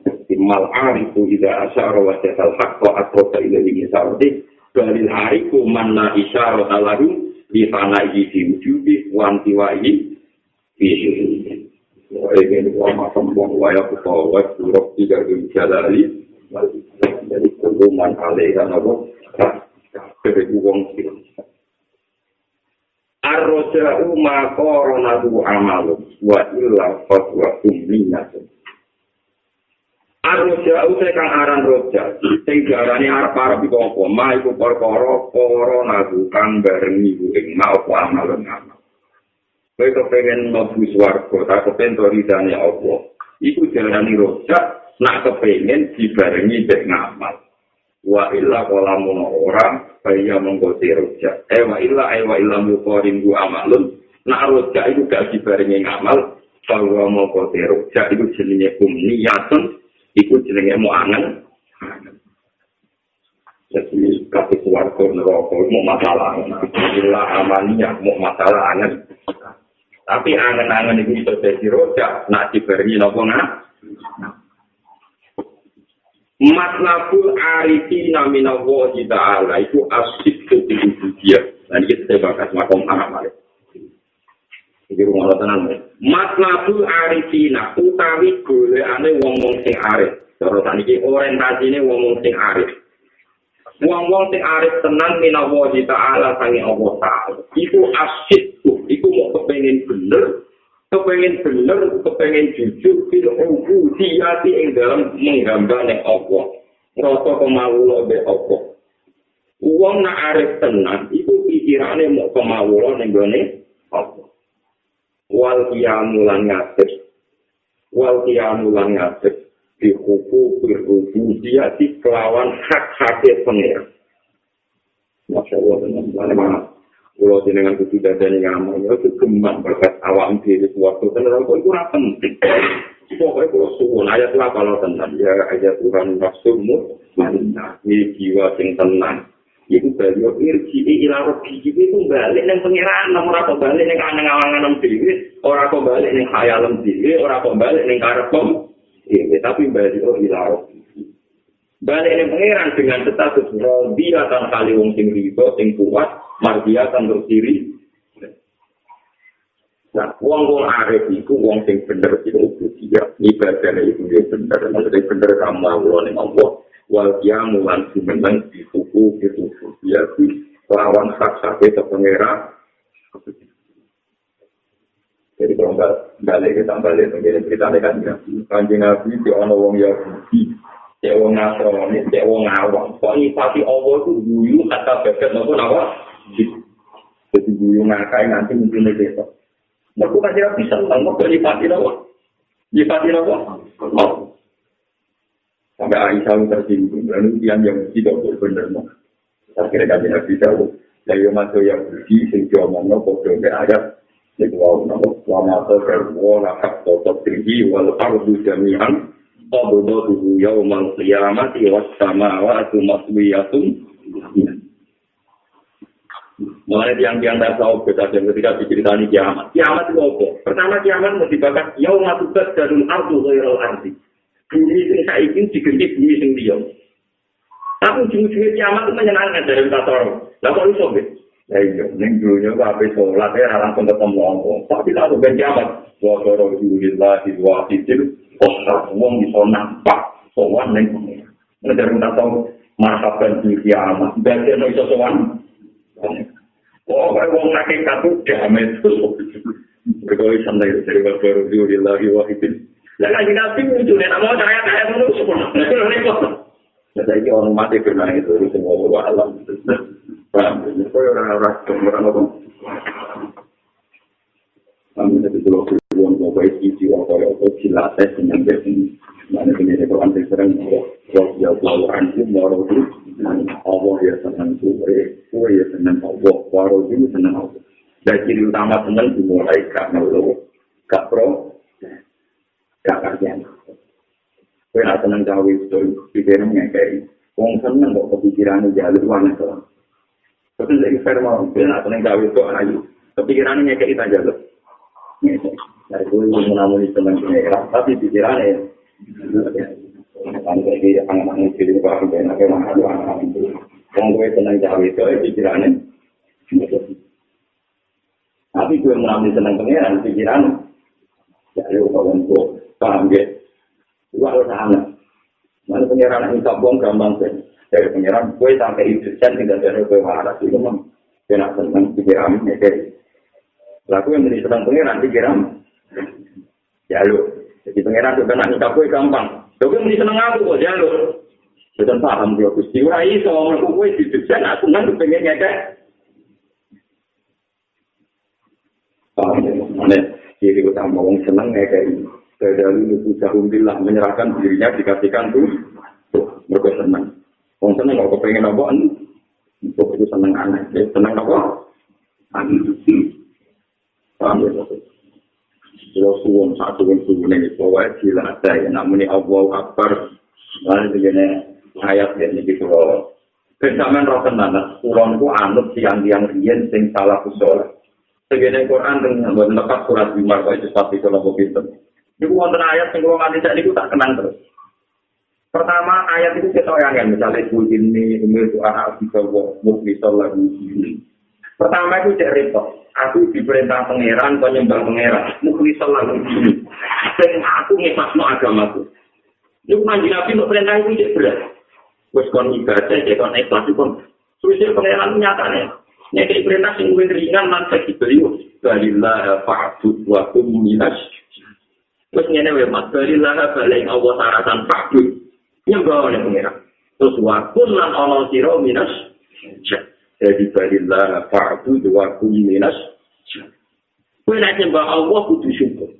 Imal arifu ida asyara wa jasal haqqa atrosa ila ini sardi. Balil hariku manna isyara alahu di fana iji di wujudi wanti wa ini. Bisa ingin wama sembong waya kupawa surok tiga gem jalali jadi kuduman alaiha nabo kabeh wong sira Ar-roja'u ma koronadu amalu wa illa fatwa umminat Ar-roja'u saya kang aran roja sing diarani arep-arep iku apa ma iku perkara koronadu kang barengi ing ma apa amal Kowe kepengen mlebu swarga, tak kepengen to ridane Allah. Iku jalani rojak, nak kepengen dibarengi mek ngamal. Wa illa qalamun ora kaya mengkoti rojak. Eh wa illa eh wa illa muqarin bu amalun. Nak rojak itu gak dibarengi ngamal, bahwa mengkoti rojak itu jenenge umniyatun, iku jenenge mu'angan. Jadi kasih keluarga neraka mau masalah, illa amaniyah mau masalah angan. Tapi angen-angen itu bisa jadi rojak, nak diberi nopo nak. Matlabul arifi namina wahi ta'ala itu asyik ke dia. Dan kita saya bakas makom anak Ini rumah lo tenang. Matlabul arifina utawi gole ane wong-wong sing arif. Kalau tadi orientasi ini wong-wong sing arif. Wong-wong sing arif tenang minawa di ta'ala sangi Allah ta'ala. Iku asyik iku mau kepengen bener, kepengen bener, kepengen jujur, fil ubudiyati ing dalam menggambar ning Allah. Rasa kemawula be Allah. Wong nak arif tenan, iku pikirane mau kemawula ning gone Allah. Wal kiamulan ngadeg. Wal kiamulan ngadeg. Di hukum berhubungan di kelawan hak haknya pengira Masya Allah, teman-teman. Kalau dengan kudu dadani ngamal, itu kembang berkat awam diri suatu tenan kok itu penting. Pokoknya kalau suwun. Ayat lah kalau tenang ya ayat Tuhan nafsumu mana ini jiwa sing tenang. Iku beliau irji ila robi itu balik nang pangeran nomor apa balik nang anang awangan dhewe, ora kok balik nang khayalem dhewe, ora kok balik ning karepem. Iya, tapi balik ila robi. Balik nang pangeran dengan status robi akan kali wong sing riba sing kuat mardiatan terus diri. Nah, wong wong arif itu wong sing bener itu dia ibadahnya itu dia bener, maksudnya bener kamu Allah nih Allah. Wal kiamu lan sumenang di di suku dia di lawan hak sakit pengira. Jadi kalau nggak balik kita balik menjadi cerita kan ya, kanjeng Nabi di ono wong Yahudi, cek wong Nasrani, cek wong awam. Soalnya pasti Allah itu dulu kata beket nopo nawa jadi guyu ngakai nanti mungkin besok. Mereka kan tidak bisa nyipati apa? Nyipati apa? Mau. Sampai Aisyah tersinggung. Lalu yang yang tidak benar mau. Akhirnya kan tidak bisa. Lalu masuk yang pergi, sing ngomong nopo ke ayat. Jadi wow, nopo lama atau berbuah nakak totok tinggi, walau ardu jami'an. Qabudu yaumal qiyamati was samawati maswiyatun. Mulai tiang-tiang tak tahu kita dan ketika diceritani kiamat. Kiamat itu apa? Pertama kiamat mau dibakar yau matubat ardu ghairul ardi. Bumi sing saiki diganti bumi sing liya. Tapi ujung-ujungnya kiamat itu menyenangkan dari kata orang. Lah kok iso gitu? Ya iya, ning dunya kok ape salat ya langsung ketemu Allah. Tapi tak ben kiamat. Wa qara billahi wa fitil. Kok wong iso nampak sowan ning pengen. Nek dari kata marhaban di kiamat. Berarti iso sowan. Oh, kayak wong saking katu damai terus. Berkali santai dari baru di lagi wahidin. Lah lagi nabi muncul ya, mau saya kaya terus. Jadi orang mati kena itu semua Allah alam. Paham? Kau orang-orang orang apa? Kami tadi dulu kuliah mau baik isi atau apa silates dengan bersih. Mana ini itu anti sering kalau dia tahu anti mau itu Allah ya senang kue, kue ya senang Allah, waro itu senang Allah. Dan ciri utama senang dimulai karena lo gak pro, gak kerjaan. Kue nak senang cawe itu pikirannya kayak Wong seneng kok kepikiran jalur mana tuh. Tapi lagi fair mau, kue nak senang cawe itu ayu. Kepikirannya kayak kita jalur. Dari gue menamuni senang pengeran, tapi pikirannya kan gitu, anak-anak jadi paham dan apa yang ada anak-anak itu. Yang gue senang cawe itu, pikirannya. Tapi gue menamuni senang pengeran, pikirannya. Ya, lu kawan gue, paham ya. Gue harus anak. Mana pengeran yang sabong gampang sih. Dari pengeran, gue sampai itu, dan tidak ada gue marah. Itu gue nak senang pikirannya, kayak Laku yang menjadi sedang pengiran pikiran. Ya lu, jadi pengiran itu kena nikah gue gampang. Tapi yang menjadi seneng aku kok ya lu. Sudah paham dia gusti. Wah iso ngomong gue di desain aku kan pengen ngekek. Paham ya? Mana ciri utama wong seneng ngekek ini. Dari itu jahumbillah menyerahkan dirinya dikasihkan tuh. Mereka seneng. Wong seneng kok pengen apa? Untuk itu seneng aneh. Seneng apa? Aneh. Paham ya? Kalau suwon satu yang suwon ini, bahwa jelas saya, namun ini Allah Akbar, lalu begini, ayat ya, ini gitu loh. Benjamin roh tenan, kulon ku anut tiang-tiang riyen sing salah usul. Segene Quran dengan lepas surat Bimar kok itu pasti kalau mau pinter. Iku wonten ayat sing kula nganti saiki tak kenang terus. Pertama ayat itu kita yang misalnya kul ini umil tu anak kita mukmisal lagu ini. Pertama itu cek repot. Aku diperintah pangeran, kau nyembah pangeran. Mukli selalu ini. Dan aku ngepasno agamaku. Ini manji nabi untuk perintah itu cek berat. Terus kon ibadah, cek kon ikhlas, kon suwisir pangeran nyatanya. Nyekei perintah sing gue ringan, nanti dibeli. Balillah fa'bud wa kum minas. Terus ngene wae mas, balillah balik Allah saratan fa'bud. Nyembah oleh pangeran. Terus wa kun lan ana sira minas. Jadi balillah fa'bud wa kum minas. Kowe nek nyembah Allah kudu syukur.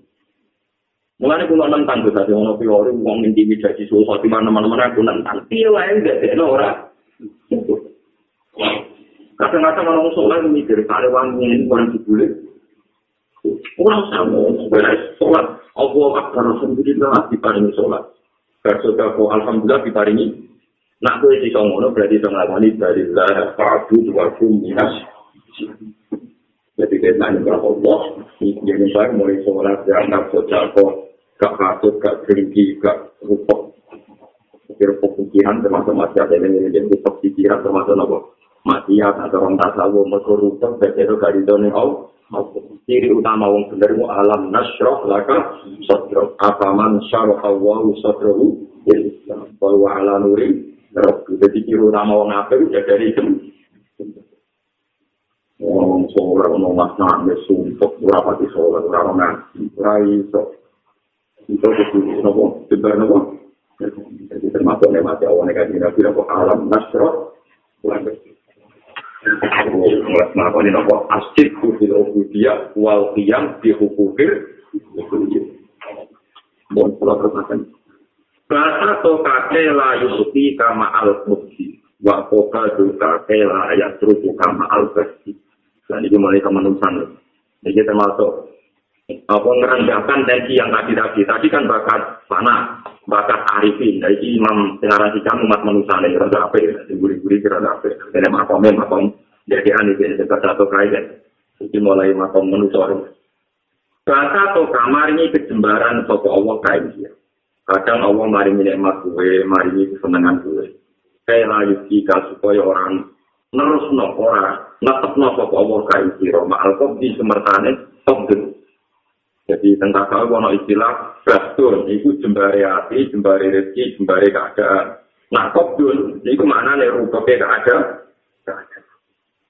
Mulane kula nentang tuh tadi ono teori wong intimidasi susah di mana-mana aku nentang. Piye wae gak dekno ora. Kadang-kadang orang sholat mikir, kali wangi ini orang dibully. Orang sama, sholat. Allah akbar, Alhamdulillah, diparingi sholat. Ko Alhamdulillah, diparingi. Nak gue di songono, berarti bisa ngelakoni dari lah, fa'adu, dua minas. Jadi kita nanya kepada Allah, ini saya mulai sholat, ya, nak sosial kok, gak kasut, gak keringki, gak rupok. Rupok pikiran, termasuk masih ada yang ini, rupok pikiran, termasuk apa? Matiat atau orang tasawu, mereka rupok, begitu gak didoni Allah. Ciri utama wong bener mu alam nasroh laka sodro. Apaman syarah awahu sodrohu Islam. Bahwa ala nuri Rabbi. Jadi ciri utama wong apa ya dari itu. Wong sholat, wong mas nangis, sumpah, berapa di sholat, berapa ngaji, rai, so. Itu itu, nopo, juga nopo. Jadi termasuk nemati awan negatif, nabi nopo alam nasroh. Bersih. Kenapa ini nopo asjid kufil ubudiyah wal qiyam di hukukir Mohon pulau terpakan. Bahasa to kake la yusuki kama al mukti. Wa koka tu kake la ayat teruku kama al besi. Dan ini mulai kemanusan. Jadi termasuk apa ngerendahkan tensi yang tadi tadi. Tadi kan bakat panah, bakat arifin. Jadi imam pengarang hikam umat manusia ini rada apa ya? Guri-guri rada apa? Ini makomnya makom. Jadi aneh ini dekat satu kaya. Jadi mulai makom manusia. Bahasa atau kamar ini kejembaran sopo Allah kain dia. Kadang Allah mari nikmat gue, mari kesenangan gue. Kayak layu jika supaya orang nerus no orang netep no sopo Allah kain dia. Ma'al kok di semertane togden. Jadi tentang kalau ono istilah bastun, itu jembari hati, jembari rezeki, jembari keadaan. Nah, kobdun, itu mana nih rupanya keadaan?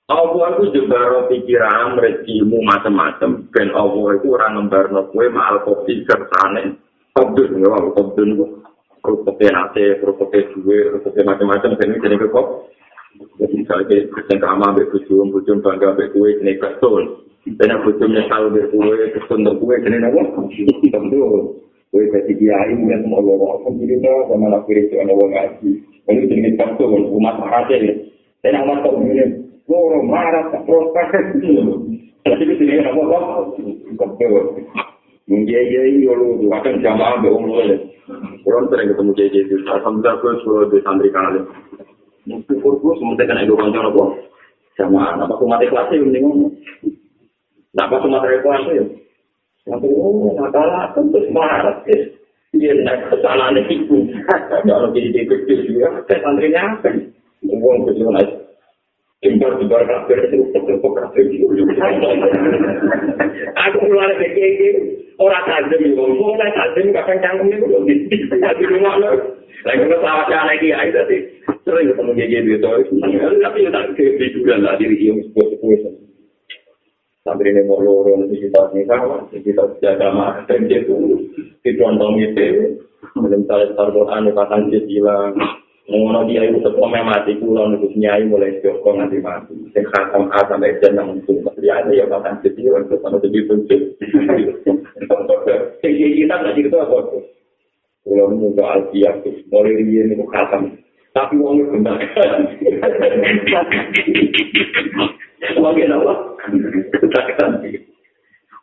Allah itu jembaro pikiran, rezekimu macam-macam. Dan Allah itu orang ngembarno kue mahal kopi sertane. Kobdun, ya, kobdun. Rupanya nate, rupanya duwe, rupanya macam-macam. Dan ini jadi kok. Jadi misalnya, kerjaan kama, ambil bujum, bujum bangga, ambil kue, ini. Dan yang bujum nyesal, ambil kue, kesun, kue, ini apa? Tentu. Kue jadi kiai, ya, semua Allah. Alhamdulillah, sama nak kiri, sama Allah ngaji. Ini jadi betul, umat rakyat ya. Dan yang masuk ini, loro marah tak protes tapi itu dia apa kok mungkin ya ya lo akan jamaah be umum le orang sering ketemu jadi itu alhamdulillah gue suruh di santri kali syukur gue semuanya kan ego kantor apa jamaah apa tuh mati kelas ini ngomong apa tuh mati kelas ya Nanti, oh, masalah, tentu marah, guys. Dia naik kesalahan itu. Kalau jadi dikit juga, santrinya apa? Uang kecil naik. Impor impor kafir itu tepuk kafir itu. Aku mulai kayak orang tajam itu, mulai tajam kadang canggung itu loh. Tapi rumah lo, lagi pesawat yang lagi aja tadi. Sering ketemu jadi itu, tapi ya tak ke juga lah diri yang sepuh sepuh. Sampai ini mau lorong di kita di kita jaga mah, dan itu ditonton itu, belum tahu Al-Quran, kata hilang. Ngono dia itu setelah mati pulau nulis nyai mulai joko nanti mati. Sing khatam A sampai jen yang muncul. Ya ada yang makan kecil untuk jadi tujuh. Sing kita nggak gitu apa tuh? Pulau muda alfiah tuh. Mulai dia itu khatam. Tapi uangnya benar. Sebagai apa? Ketakutan.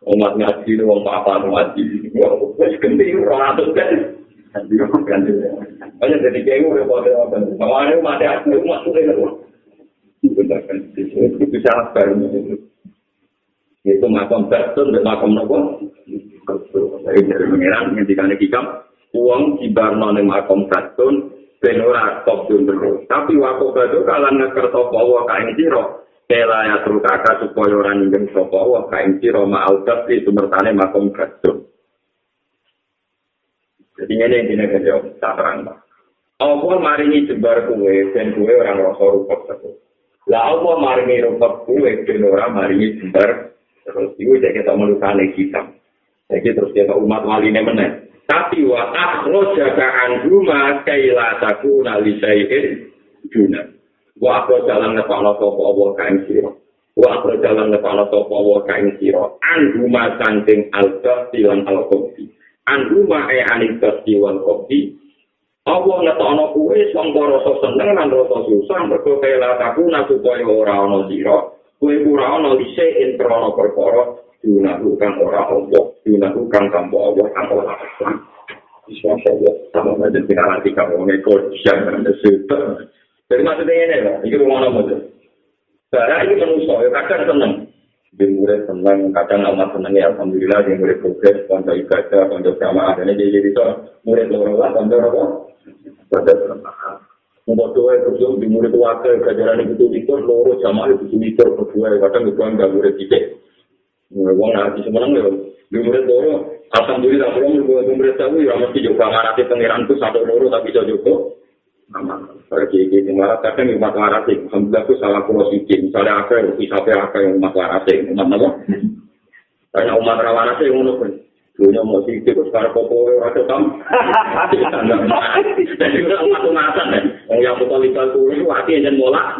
Umat ngaji itu uang apa ngaji. Uang genting ratus kan. Banyak jadi kayak gue pada apa? Sama ada umat ya, umat tuh ini loh. Itu sangat baru itu makam betul dan makam nopo. Dari dari pengiran ngendikan hikam, uang cibarno ning makam betul ben ora top terus. Tapi waktu betul kalau ngeker sapa wa kain sira, kela ya terus kakak supaya orang ninggal sapa wa kain sira ma'al tapi sumertane makam betul. Jadi ini yang dina kerja tak terang. Allah maringi jebar kue dan kue orang rasa rupak satu. Lah Allah maringi rupak kue dan orang maringi jebar terus itu jadi kita melukan kita. Jadi terus kita umat wali ini menang. Tapi wa akhroja ka'an rumah kaila takuna lisaihin juna. Wa akhroja jalan ngepakno sopa Allah kain siro. wa berjalan nepana sopa wa kain siro anduma sangking alga silan al anduma e anigas siwan kopi Allah ngetokno kuwe sangka rasa seneng lan rasa susah mergo kaya aku supaya ora ana sira kuwe ora ana dise introno perkara dilakukan ora Allah dilakukan tanpa Allah kang ora Isya Allah, sama saja tinggal nanti kamu ngekor, siap dengan sesuatu. Jadi maksudnya ini lah, ini rumah itu. Barang ini ya kadang seneng. Di murid seneng, kadang amat seneng ya, Alhamdulillah, di murid progres, konco ibadah, konco jamaah, dan ini jadi itu murid lorong lah, konco apa? Konco jamaah. Mau doa itu di murid wakil, kajaran itu itu loro jamaah itu itu berdua, kadang itu enggak murid titik. Wong nanti semenang ya, di murid loro, Alhamdulillah, kalau di murid tahu ya, mesti juga ngarati pengiran itu satu loro, tapi juga Kalau kiai malah kadang umat laras sih, alhamdulillah itu salah pulau siji. Misalnya apa yang bisa apa yang umat laras sih, umat apa? Karena umat laras sih ngono kan. Dunia mau siji terus karena popo rasa tam. Jadi udah umat umatan ya. Yang yang betul itu itu hati yang mola.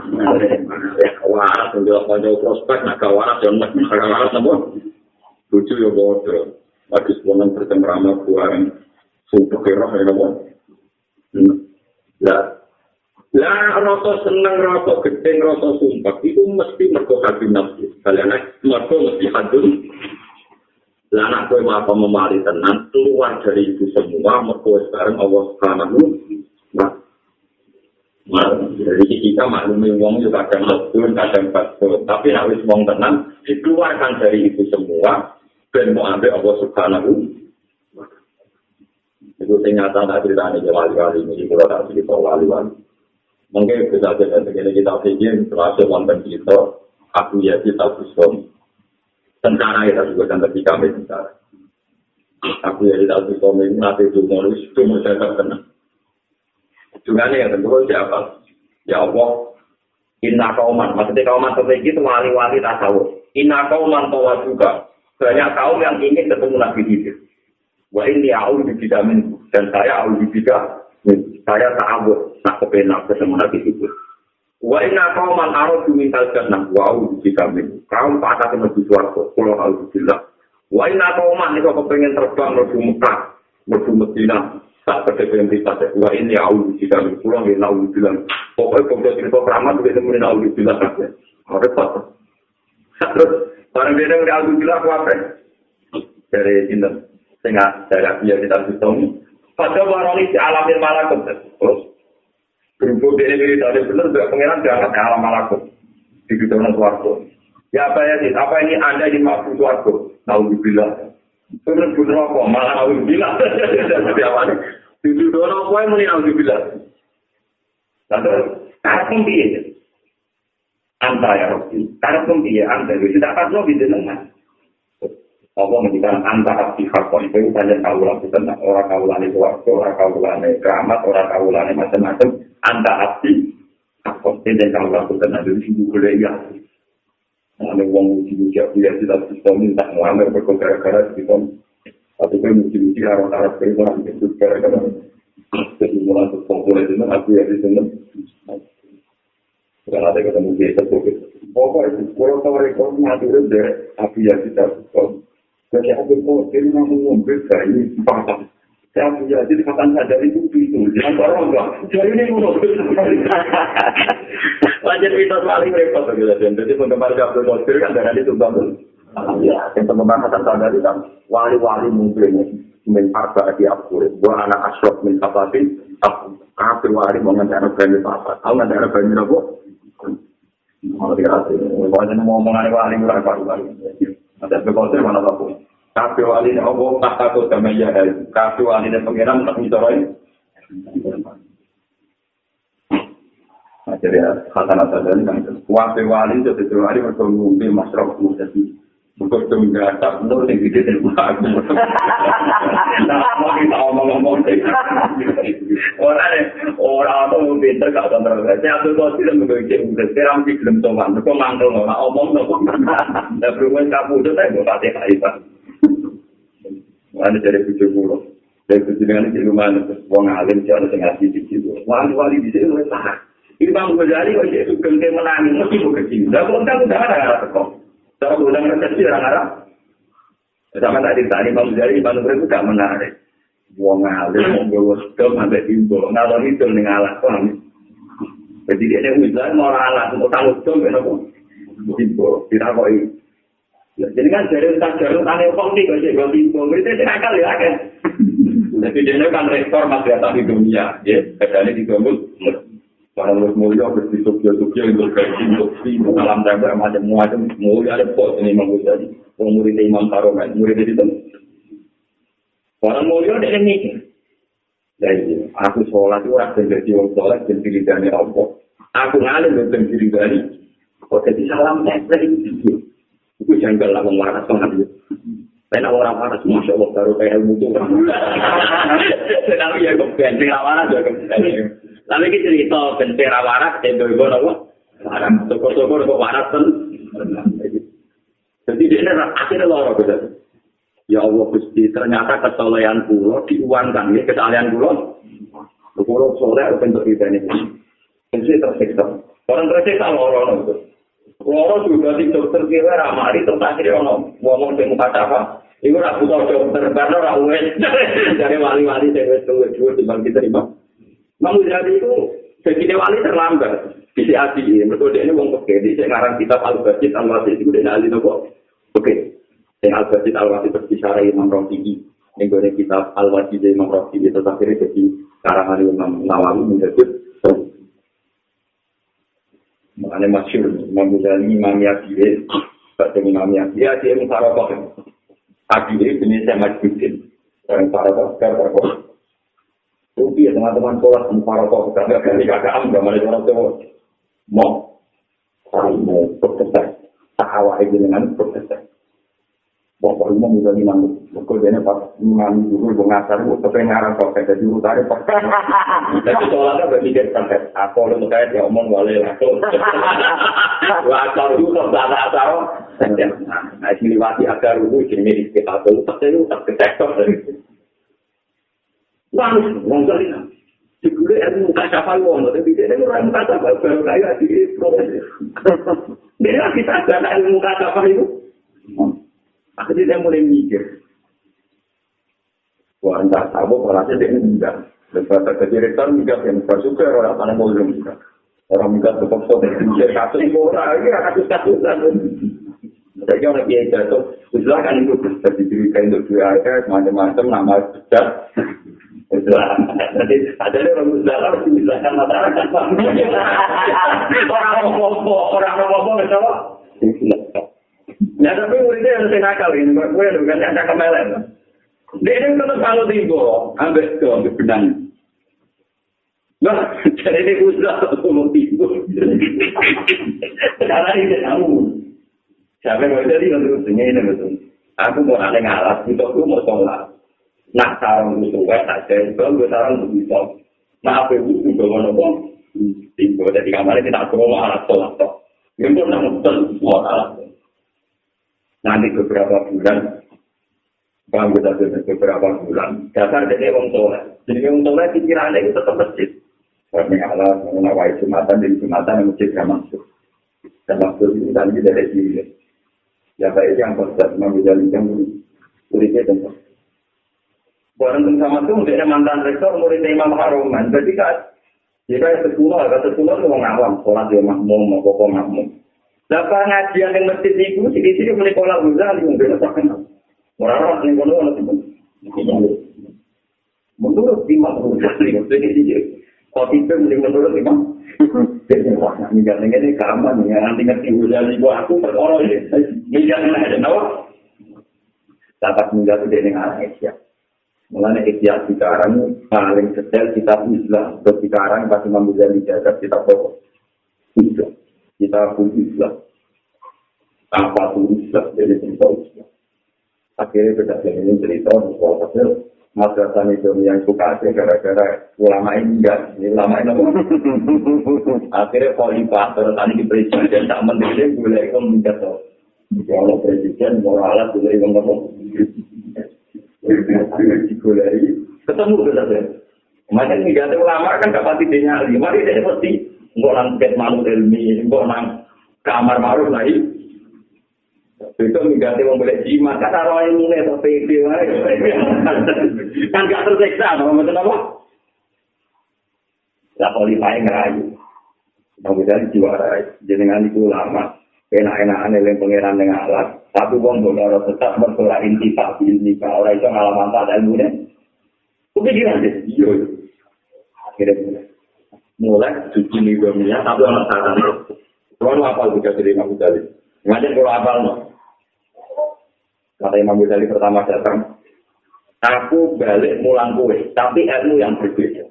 Waras untuk konjol prospek, nak waras yang nak waras nabo. Lucu ya bodoh. Lagi sebulan bertemrama kuaran. Sumpah kira ya nabo. Lah, lah rasa seneng, rasa gedeng, rasa sumpah itu mesti mergo hati nafsu. Kalian mergo mesti hadun. Lah anak kowe apa memali tenan keluar dari itu semua mergo sekarang Allah Subhanahu wa Nah, jadi kita maklumi wong juga kadang lebur, kadang batul. Tapi harus wong tenang, dikeluarkan dari itu semua, dan mau ambil Allah Subhanahu Itu ternyata tak cerita ini wali-wali ini, kalau tak cerita wali-wali. Mungkin bisa saja begini kita pikir, termasuk wonten kita, aku ya kita bisa tentara kita juga tapi kami tentara. Aku ya kita bisa ini nanti mau itu tenang. Juga nih yang tentu siapa? Ya Allah, Inna kauman, maksudnya kauman seperti itu wali-wali tasawuf. Inna kauman tawa juga. Banyak kaum yang ingin ketemu Nabi Hidir. Wah ini aku tidak min dan saya aku tidak saya ta'awud nak kepenak ketemu lagi itu. Wa inna qauman aradu min jannah wa aku tidak min. Kaum patah ke menuju swarga, kula alhamdulillah. Wa inna qauman nek kepengen terbang menuju Mekah, menuju Madinah, tak pada yang kita wa ini aku tidak min. Kula nggih alhamdulillah. Pokoknya kalau cerita keramat itu nemuin alhamdulillah saja. Ada apa? Terus barang beda dari alhamdulillah apa? Dari Sinten. Sehingga saya biar kita hitung. Pada waroni di alamin malakut. Terus, berhubung ini diri tadi benar, juga pengiran diangkat ke alam malakut. Di gedung suarga. Ya apa ya sih? Apa ini anda di makhluk suarga? Nauzubillah. Terus bener apa? Malah nauzubillah. Seperti apa nih? Di gedung apa yang muni nauzubillah? Lalu, karena pembiye. Anta ya Rabbi. Karena pembiye, anta. Jadi, tidak akan lo bisa dengar. Allah menjadikan antara pihak kok itu banyak kaulah itu tentang orang kaulah itu waktu orang kaulah ini keramat orang kaulah ini macam-macam antara api kok dan kaulah itu tentang itu sih boleh ya ada uang uji uji aku ya tidak bisa minta ngelamar berkara-kara gitu tapi kan uji uji harus harus beri orang itu gara-gara. Jadi mulai populer itu aku ya di sini karena ada ketemu dia itu pokoknya kalau tahu rekor ngatur deh aku ya tidak bisa Jadi aku kok ini mau bayi empat. Saya punya jadi kata sadar itu itu. Jangan orang enggak. Jadi ini ngono. Wajar kita paling repot gitu. Jadi penggemar Abdul Qadir kan dari itu bangun. Ya, yang pembahasan sadar itu kan wali-wali mungkin min arba di abdur. Buat anak asrok min sabati. Kafir wali mau ngantar banyu apa? Tahu ngantar banyu apa? Mau dikasih. Pokoknya mau ngomong wali murah wali. Ada bekotir mana tahu. Kafe wali ini Allah tak takut sama ya Kafe wali ini pengiram tak bicara ini. Nah, jadi kata nata dari kan kafe wali itu itu wali bertemu di masyarakat jadi Bukan itu mengerasa, itu yang gede dan bukan. Nah, mau kita ngomong-ngomong deh. Orang nih, orang itu mau pinter gak kontrol. Saya tuh kok tidak begitu, udah sekarang sih belum sopan. Kok mantul nggak ngomong dong. Nah, berumur kapu itu saya mau pakai kaifan. Mana dari bujuk pulau. Dari bujuk dengan itu mana terus wong alim jangan sengaja di situ. Wali-wali di sini lebih tahan. Imam Ghazali kok jadi sugeng ke menangi mesti mau kecil. Lah kok enggak udah ada arah Cara ulang resepsi orang Arab. Sama tadi tadi Imam Ghazali Imam Ghazali itu gak menarik. Wong alim mau gawe sedom sampai timbo. Ngalor itu ning alat paham. Jadi dia ini Islam mau alat mau tahu sedom kan apa? Timbo. Tidak kok ini. Jadi kan dari entah jalur aneh kok nih kok jadi timbo. Itu sih akal ya kan. Jadi dia kan rektor madrasah di dunia, ya. Kadang di Gomul, Para lu mulia ke di Tokyo Tokyo untuk kaji untuk si salam tembak macam macam mulia ada pos ini Imam Ghazali. Murid Imam Karomen, murid itu. Para mulia ada yang mikir. Jadi aku sholat itu orang jadi orang sholat dan diri dari Allah. Aku ngalir dan diri dari. Kok jadi salam tembak itu? Itu janggal lah mengarah sama dia. Saya orang panas, masya Allah, baru kayak ilmu itu. Tapi ya, benteng lawanan juga. Tapi kita cerita bentera waras, itu ibu apa? Waras, syukur-syukur kok waras kan? Jadi dia akhirnya loro gitu. Ya Allah Gusti, ternyata kesolehan pulau diuangkan, ya kesalahan pulau. Pulau soleh bentuk kita ini. Jadi tersiksa. Orang tersiksa loro gitu. Loro juga di dokter kira ramari terus akhirnya ono ngomong di muka apa? Iku butuh dokter, karena ora wes. Dari wali-wali saya tunggu dulu di Mamu jadi itu jadi wali terlambat. Bisa hati ini, betul dia ini wong oke. Di sekarang kitab al-Bajid al-Wasid itu dia ahli nopo. Oke, yang al-Bajid al-Wasid berbicara Imam Rafi'i. Yang gue kitab al-Wajid Imam Rafi'i itu akhirnya jadi karangan Imam Nawawi menjadi Makanya masyur, Imam Ghazali, Imam Yadir, Baca Imam Yadir, ya dia musarokoh. Adir ini saya majusin. Dan musarokoh, sekarang musarokoh. Rupi ya teman-teman sekolah musarokoh, sekarang kali kakak am, gak mana orang tua. Mau, saling mau berkesan. Tak awal dengan berkesan. Bapak rumah bisa minang, bekerjanya pas minang dulu, mengasar, kepengaran kok, kayak jadi utara, Pak. Tapi soalnya berpikir sampai, aku lu kayak dia omong wale langsung. Wah, kalau juga tak asal, nah, ini liwati agar rubu, jadi miris kita tuh, tapi lu tak ketektor. Wah, wong kali nah. Digule ilmu kasafal wong, tapi dia itu orang kasafal, baru kayak di proses. Dia kita ada ilmu kasafal itu. Akhirnya dia mulai mikir. Wah, entah tahu orangnya dia enggak. Lepas ke direktur enggak yang bersuka orang mau juga. Orang tetap so mikir kasus orang ini kasus kasusan. Jadi orang dia jatuh, usulah kan itu bisa diberikan untuk dua macam-macam nama sudah. Jadi ada orang usulah harus dibilangkan masyarakat. Orang ngomong, orang ngomong, misalnya. Ya tapi muridnya yang nakal ini, gue bukan yang nakal melen. Dia ini kalau tiba, ambil ke ambil benang. Nah, jadi ini usah ngomong tiba. Sekarang ini kamu. Siapa yang jadi untuk usulnya ini betul. Aku mau ada ngalas, itu aku mau sholat. Nah, sarang itu suka saja, itu gue sarang itu bisa. Nah, apa itu juga mau ngomong. Tiba, jadi kamar ini tak perlu alat sholat. Ya, gue nanggung semua alat. nanti beberapa bulan bangga dari beberapa bulan dasar dari wong soleh jadi wong soleh pikirannya itu tetap masjid kami Allah mengenai jumatan dari jumatan yang masjid gak masuk dan masuk itu tadi dari sini ya baik yang positif mengambil yang muridnya tentu Barang sama itu menjadi mantan rektor murid Imam Haruman. Jadi kan, jika sekolah, kata sekolah itu orang awam, sholat dia makmum, mau pokok makmum. Dapat ngajian yang masjid itu, di sini mulai pola Ghazali mungkin tak kenal. Orang-orang yang kono orang itu. Menurut Imam Ghazali, jadi dia kopi itu mulai menurut Imam. Jadi wah, minggat ini kaman ya, nanti ngerti Ghazali buat aku perkara ini. Minggat ini ada nawa. Dapat minggat itu dengan Aisyah. Mulanya ikhtiar sekarang paling detail kitab Islam. Terus sekarang pas Imam Ghazali jaga kitab pokok. Islam. Kita pun Islam. Apa pun Islam. Jadi cerita Islam. Akhirnya beda ini cerita. Maksudnya madrasah itu yang suka aja gara-gara ulama ini enggak. Ini ulama ini apa? Akhirnya khalifah. Terus tadi di presiden tak menteri boleh itu minta tau. Kalau presiden moralat boleh ngomong. Ketemu benar Makanya nggak ada ulama kan gak pasti dia nyali. Mari dia mesti Mbok nang ket manut ilmi, mbok nang kamar maruf lagi. Itu mengganti wong boleh jimat, kata ilmu nih, tapi itu kan gak tersiksa, apa betul apa? Lah kualifikasi ngerayu. Mau bisa juara, jenengan itu lama, enak-enakan yang pengiran dengan alat. Tapi wong boleh tetap bersolat inti tak ini, kalau orang itu ngalaman tak ilmu nih. Kepikiran deh, iya. Akhirnya mulai cuci nih tapi orang saran. Kalau apa juga dari Imam Ghazali? Ngajar kalau apa no? Kata Imam Ghazali pertama datang, aku balik mulang kue, tapi ilmu yang berbeda.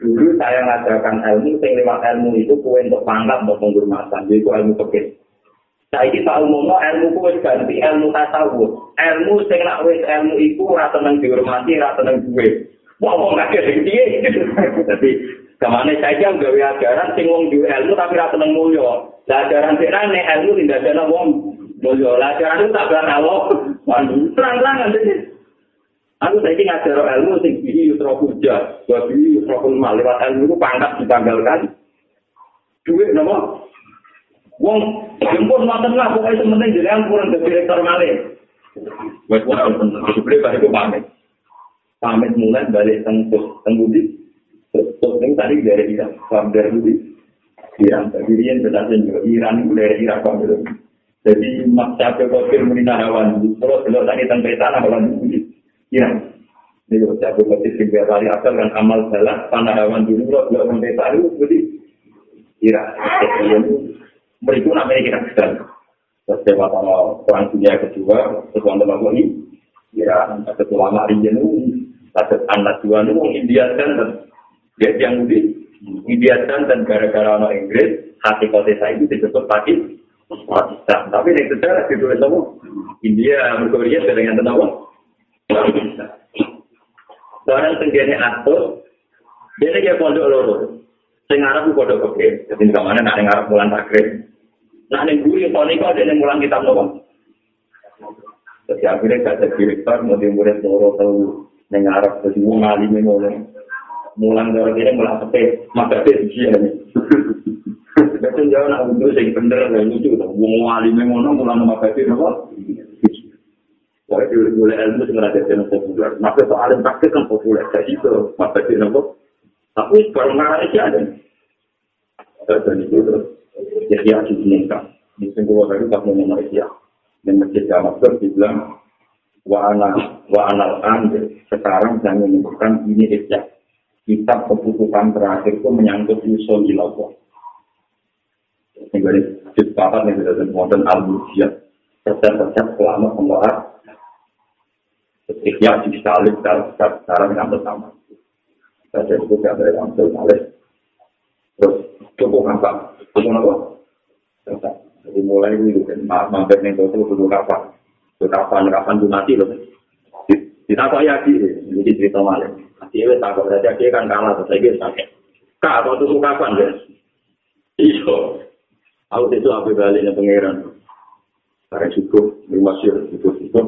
Dulu saya ngajarkan ilmu, yang lewat ilmu itu kue untuk pangkat, untuk penghormatan, jadi ilmu pekit. Saya ini tahu ngomong ilmu kue ganti ilmu tasawuf. Ilmu sing nak wis ilmu iku ora tenang dihormati, ora tenang duwe. Wong wong kakek piye? Tapi ke mana saja gawe ajaran sing wong duwe ilmu tapi ora tenang mulya. Lah ajaran sing rene ilmu tidak ada wong mulya. Lah ajaran itu tak benar Allah. Terang-terangan dene. Aku saiki ngajar ilmu sing bihi yusra hujah, wa bihi yusra lewat ilmu itu pangkat ditanggalkan. Duit nama Wong jemput mantan lah, pokoknya sementing jadi yang kurang ke direktur malih. Wes wong sebenarnya balik pamit. Pamit mulai balik tengkus tenggudi. Terus ini tadi dari Irak, paham dari Budi. Iran, tapi dia tidak juga Iran itu dari Irak paham dari Jadi maksa ke kafir menina hewan. Terus kalau tadi tentang tanah hewan Budi. Iran. Ini kalau saya kafir sebagai kali asal kan amal salah, tanah hewan dulu, kalau sampai tadi Budi. Iran. Mereka namanya kita sedang. Terus sama perang dunia kedua, terus wonten apa ini? Ya, ada Rian itu, ada anak dua itu India dan dia yang di India dan gara-gara orang Inggris, hati kota saya itu disebut Pakistan. Pakistan. Tapi yang sejarah ditulis apa? India, Korea, dengan apa? Pakistan. Seorang tenggene atur, dia kayak pondok loro. Sing Arab pondok oke. Jadi ke mana nak Arab bulan takrib. Nah, yang guru yang paling ada yang mulang kitab nopo. Jadi akhirnya gak ada direktur, mau murid loro tahu yang Arab, jadi mau ngalimi mulai. Mulang dari ini mulang sepe, maka dia di sini. Betul jauh nak untuk sing bener dan lucu, mau ngalimi ngono mulang maka dia nopo. Wah itu boleh ilmu sing ada di populer. Maka soal praktek kan populer, jadi itu maka dia nopo. Tapi baru ngarang aja ada. Dan itu terus. Yahya diinginkan. Di singkulah dari tak mau Yahya. Dan masjid Damaskus dibilang, wa anal wa anal ambil. Sekarang saya menyebutkan ini Yahya. Kitab keputusan terakhir itu menyangkut usul ilawah. Ini dari juz papat yang sudah disebutkan al-Mujiyah. Persen-persen selama pembahat. Yahya di salib secara yang bersama. Saya tidak ada yang salib. Terus cukup apa? Cukup apa? Jadi mulai ini kan mampir nih tuh dulu kapan? Tuh kapan kapan tuh mati loh. Kita kok ya sih, ini cerita malah. Nanti ya tak kok saja dia kan kalah terus lagi sakit. Kak atau tuh kapan guys? Iyo, aku itu apa baliknya pangeran? Karena cukup, lima sih cukup cukup.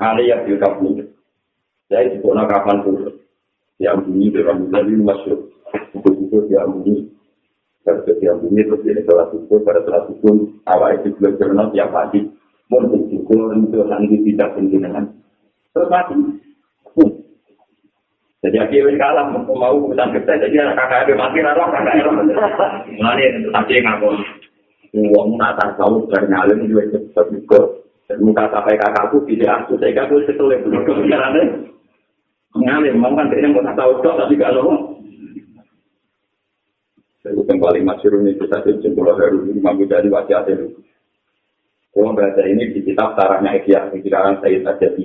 Ali yang di kampung, saya cukup nak kapan pun. Yang bunyi bulan lima sih, cukup cukup yang bunyi. Terus dia bunyi terus dia sholat subuh pada sholat subuh awal itu belum pernah tiap pagi. Mau bersyukur untuk nanti tidak penjenengan terus mati. Jadi akhirnya kalah mau urusan kita jadi kakak ada mati raro kakak ada Mulai tapi ngaku uang nata tahu bernyalim juga cepat juga. Muka sampai kakakku tidak aku saya kakak setelah itu kepikirannya ngalim mau kan dia mau tahu dok tapi loh Itu yang paling masyur ini kita sejumlah pulau baru ini mampu jadi wajah itu. Kalau baca ini di kitab sarahnya Ikhya, di sekarang saya saja di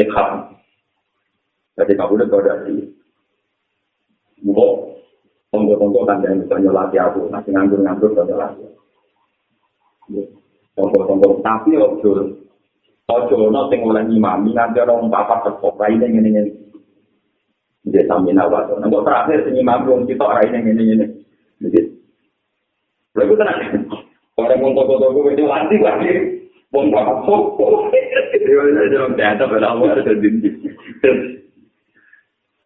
Ikhya. Jadi kamu udah tahu dari Mungkin tonggo-tonggo kan yang bisa nyolati aku, nanti nganggur-nganggur kan nyolati. Tonggo-tonggo, tapi ojo, ojo no sing oleh ngimami, nanti orang papa tekok, lainnya ini-ini. Dia sambil nawa tuh. Nah, terakhir sini mampu kita orang ini ini ini. Jadi, lalu tenang. Orang mau toko toko itu lagi lagi. Mau apa? Dia udah jalan teater pada awal ada dinding.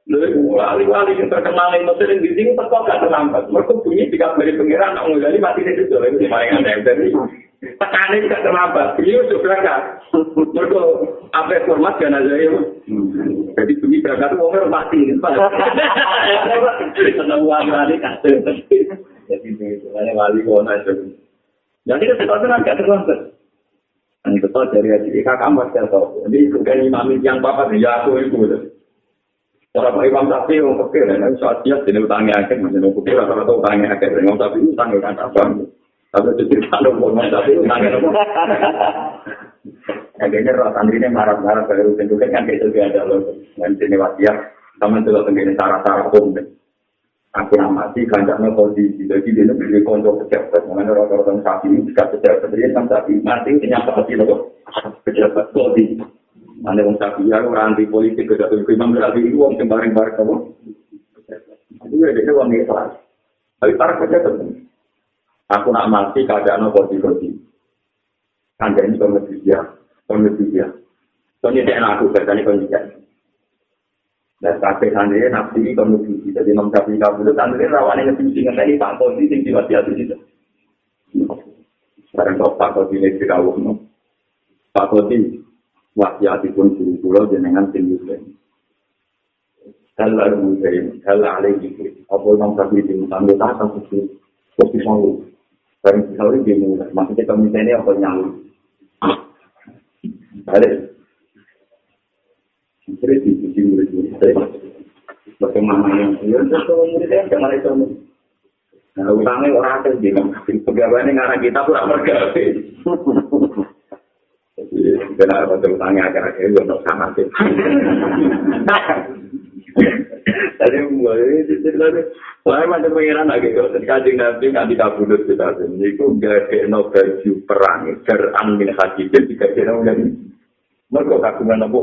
Wali-wali yang terkenal di Mesir yang tetap gak terlambat. Mereka bunyi tiga dari pengiran, nak mengali mati di situ. Itu paling aneh. Jadi terlambat. Beliau sudah berangkat. Mereka apa format kan aja ya. Jadi bunyi berangkat itu mati. Senang wali kasih. Jadi itu wali kona itu. Jadi kan terlambat. Ini betul dari kakak mas ya Jadi bukan yang bapak ya aku itu. Orang Pak Imam Syafi'i yang fakir, ya, saat dia jadi utangnya akhir, masih fakir, rata-rata utangnya akhir, Imam Syafi'i utangnya kan apa? Tapi itu cerita dong, Imam Syafi'i utangnya apa? Akhirnya roh santri ini marah-marah dari rutin juga kan kayak itu ada loh, dan sini wasiat, sama itu loh tenggine cara-cara deh. Aku amati kancaknya kondisi, jadi dia beri kontrol pejabat, mengenai orang-orang sapi ini pejabat, jadi kan sapi mati, ternyata pasti loh, pejabat kondisi. Mana wong sapi ya orang anti politik ke satu imam berarti itu wong sembarang bareng kamu. Itu ya dia wong ikhlas. Tapi para kerja penting. Aku nak mati keadaan apa di kodi. Kanda ini kondisi dia, kondisi dia. Kondisi enak aku bertanya kondisi dia. Dan sampai sana ya nafsi kondisi. Jadi imam sapi kabul santri rawan yang ngerti ngerti ini pak kondisi yang diwasiat itu. Sekarang kau pak ini tidak Pak kondisi wasiatipun guru kula jenengan sing muslim. Hal lalu muslim, hal alaihi apa nang tapi di tangga tak sih kok bisa lu. Barang bisa lu dia mulai, maksudnya kamu ini apa nyalu. Ada. Jadi di sisi murid-murid saya, bagaimana yang dia itu muridnya jangan itu Nah, utangnya orang akan bilang, pegawainya ngarang kita pura mergawe. Benar benar utangnya akhir-akhir itu untuk sama sih. Jadi mulai itu jadi mulai macam pengiran lagi kalau kaji nanti nggak dikabulus kita ini itu gak kena baju perang keran min haji jadi gak kena udah mereka kagungan apa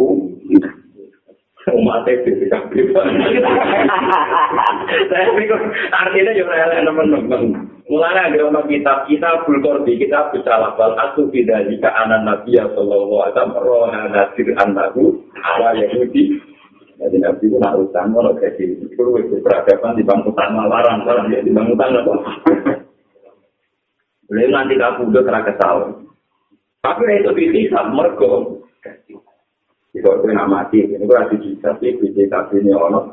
umat itu Tapi artinya juga ada teman-teman. Mulanya ada nama kitab kita bulkordi kita bisa lapal atu tidak jika anak nabi ya alaihi wasallam rohana nasir antahu ala yahudi. Jadi nabi itu nak utang kalau kayak gitu. Itu itu peradaban di bangku tanah larang kalau dia di bangku tanah apa. Beliau nanti kamu udah kena kesal. Tapi itu bisa mergo. Jika itu nak mati, ini bisa sih, bisa tapi ini bisa ini ono.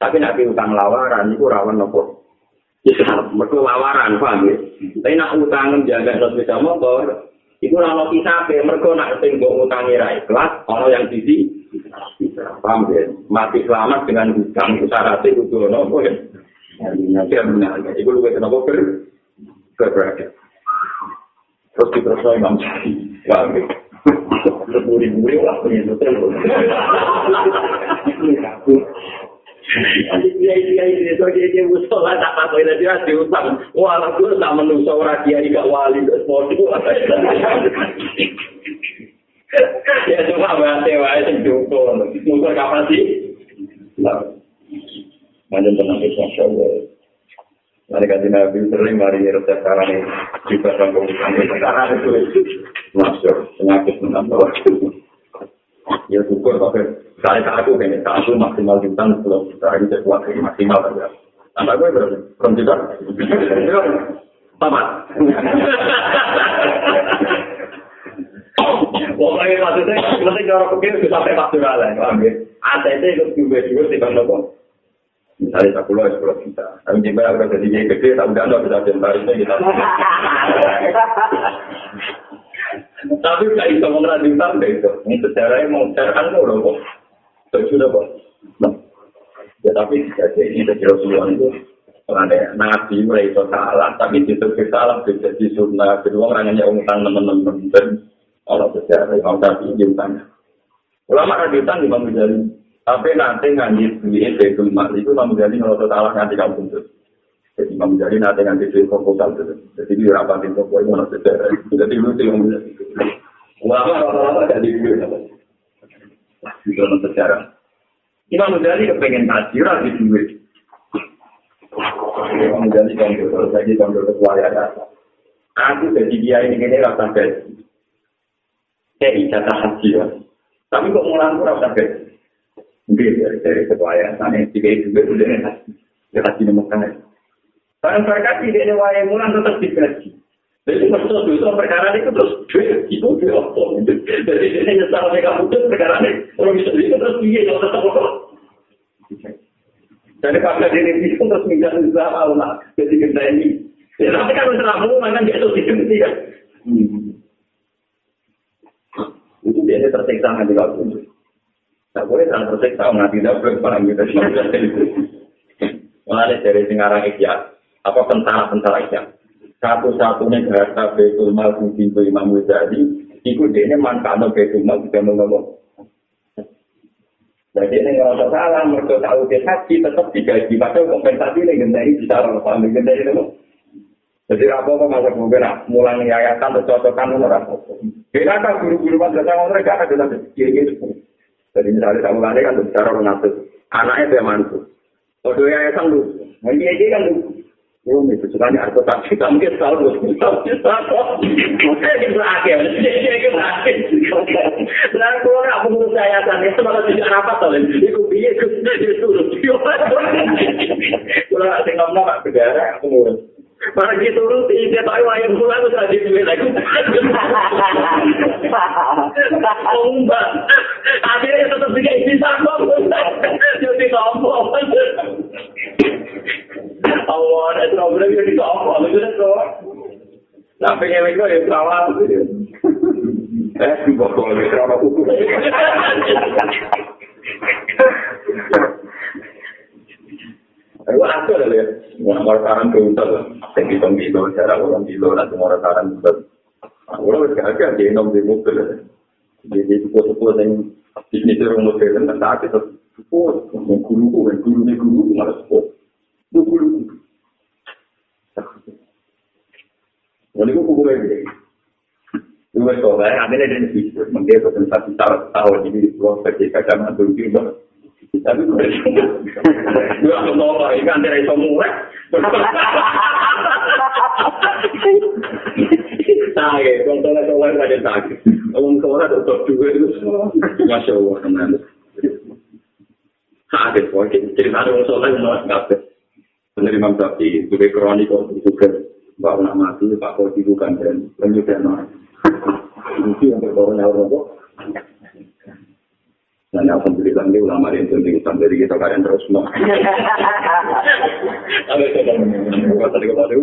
Tapi nanti utang lawaran itu rawan nopo. Islam, mereka lawaran, paham ya? Tapi nak utang jaga terus bisa motor, itu kalau kita pe, mereka nak tinggal utangi rai kelas, orang yang sisi, paham ya? Mati selamat dengan utang, itu syaratnya itu nopo ya? Ya benar, itu lu kata nopo ber, berberagam. Terus diteruskan Imam Syafi'i, paham ya? Sepuri-puri lah, Ini Iya Ya cuma bahasa wae sing cukup. Musuh kapan sih? Lah. Manjen tenang itu masya Allah. Mari kaji Nabi sering mari resep sekarang ini juga sambung sekarang itu masuk penyakit menambah ya syukur tapi saya tak aku kayaknya satu maksimal jutaan sebelum kita ini sesuatu yang maksimal saja. Tambah gue berarti belum juta. Tamat. Pokoknya maksudnya, maksudnya orang kecil itu sampai faktural ya, paham ya? ATT itu juga juga sih kan nopo. Misalnya tak pulau sepuluh juta, tapi jika aku jadi jadi gede, tak udah anda bisa jembar itu kita. Tapi gak bisa mengelanjutkan itu. Ini sejarahnya mau sejarahkan itu loh kok. Sudah kok. Ya tapi jadi ini kecil Rasulullah itu ada nabi mulai itu salah, tapi itu salah jadi sunnah. Kedua orangnya utang teman-teman dan orang sejarah yang tadi diutangnya. Ulama rajutan di Imam Tapi nanti ngaji duit itu Imam Ghazali kalau salah nanti kamu tuntut. Jadi Imam Jari nanti nganti duit proposal gitu. Jadi di rapatin toko ini mana sejarah. Jadi lucu yang punya. Ulama rata-rata gak di duit. Di dalam sejarah. Imam Jari kepengen ngaji, di duit. Imam Jari kan gitu. Jadi kan gitu kesualian Aku jadi dia ini ini rasa gaji. Kayak ijazah haji ya. Tapi kok mulang rasa gaji. Mungkin dari dari ketua yayasan yang tiga itu ya kasih nomor kan. Barang berkati dia wayang mulan tetap digaji. Jadi maksud itu perkara itu terus duit itu duit apa? Jadi dia nyesal mereka putus perkara ini. Kalau bisa itu terus dia yang tetap kok. Jadi karena dia ini terus minta usaha Allah. Jadi kita ini. Ya tapi kan usaha mu kan dia itu diganti kan. Itu dia tersiksa nanti kalau itu. Tak boleh tak tersiksa nanti dapat paham kita. Mulai dari singarang ikhya, apa tentara-tentara ikhya. Satu-satunya harta Betul Mal pintu Imam Ghazali, itu dia ini manfaatnya Betul Mal juga ngomong. Jadi ini ngerasa salah, mereka tahu dia haji tetap digaji, padahal kompensasi ini gendai bisa orang paham gendai itu. Jadi apa apa masa mungkin mulai yayasan atau cocokan orang apa. Kita kan guru-guru madrasah mereka ada dalam gitu. Jadi misalnya saya mulai kan bicara orang ngatur, anaknya dia mantu. Kalau yayasan lu, mungkin dia kan Oh, itu sebenarnya harus tapi kita mungkin selalu harus tapi selalu. Mungkin kita akhir, kita akhir. Dan kalau nggak menurut saya itu malah tidak rapat oleh itu biaya itu itu itu. Kalau nggak tinggal nggak berdarah, aku ngurus. Para gitu lu tidak tahu ayam pulang terus ada di lagi. Ombak. Akhirnya tetap tiga isi sama. Jadi ngomong. Allah ada problem yang itu apa? Itu itu. Tapi yang itu ya salah. Eh, itu apa hukum? Ayo aku ada ya, mau sekarang ke utar, saya hitung kilo, cara orang kilo, nanti mau sekarang utar. Aku udah agak dia nom di mobil, jadi sepuh-sepuh yang bisnis rumah modern, dan tak kita sepuh, mau guru, mau guru, mau guru, malah sepuh. Itu guru. Jadi aku kumpul lagi. Itu sekolah, ada yang di sini, mungkin itu satu tahun ini, dua ketika zaman dulu Tapi gue aku nolak, ini kan tidak bisa mulai. Sakit, kalau soleh-soleh saja sakit. Kalau soleh tetap juga itu. Masya Allah, teman Sakit, pokoknya cerita orang soleh menolak kabeh. Benar Imam Syafi'i, sebagai kronik itu juga. Mbak nak mati, Pak Kodi bukan dan penyudahan. Mungkin yang berkornya orang. Dan alhamdulillah ini ulama yang penting dari kita kalian terus mau. Ada coba tadi kemarin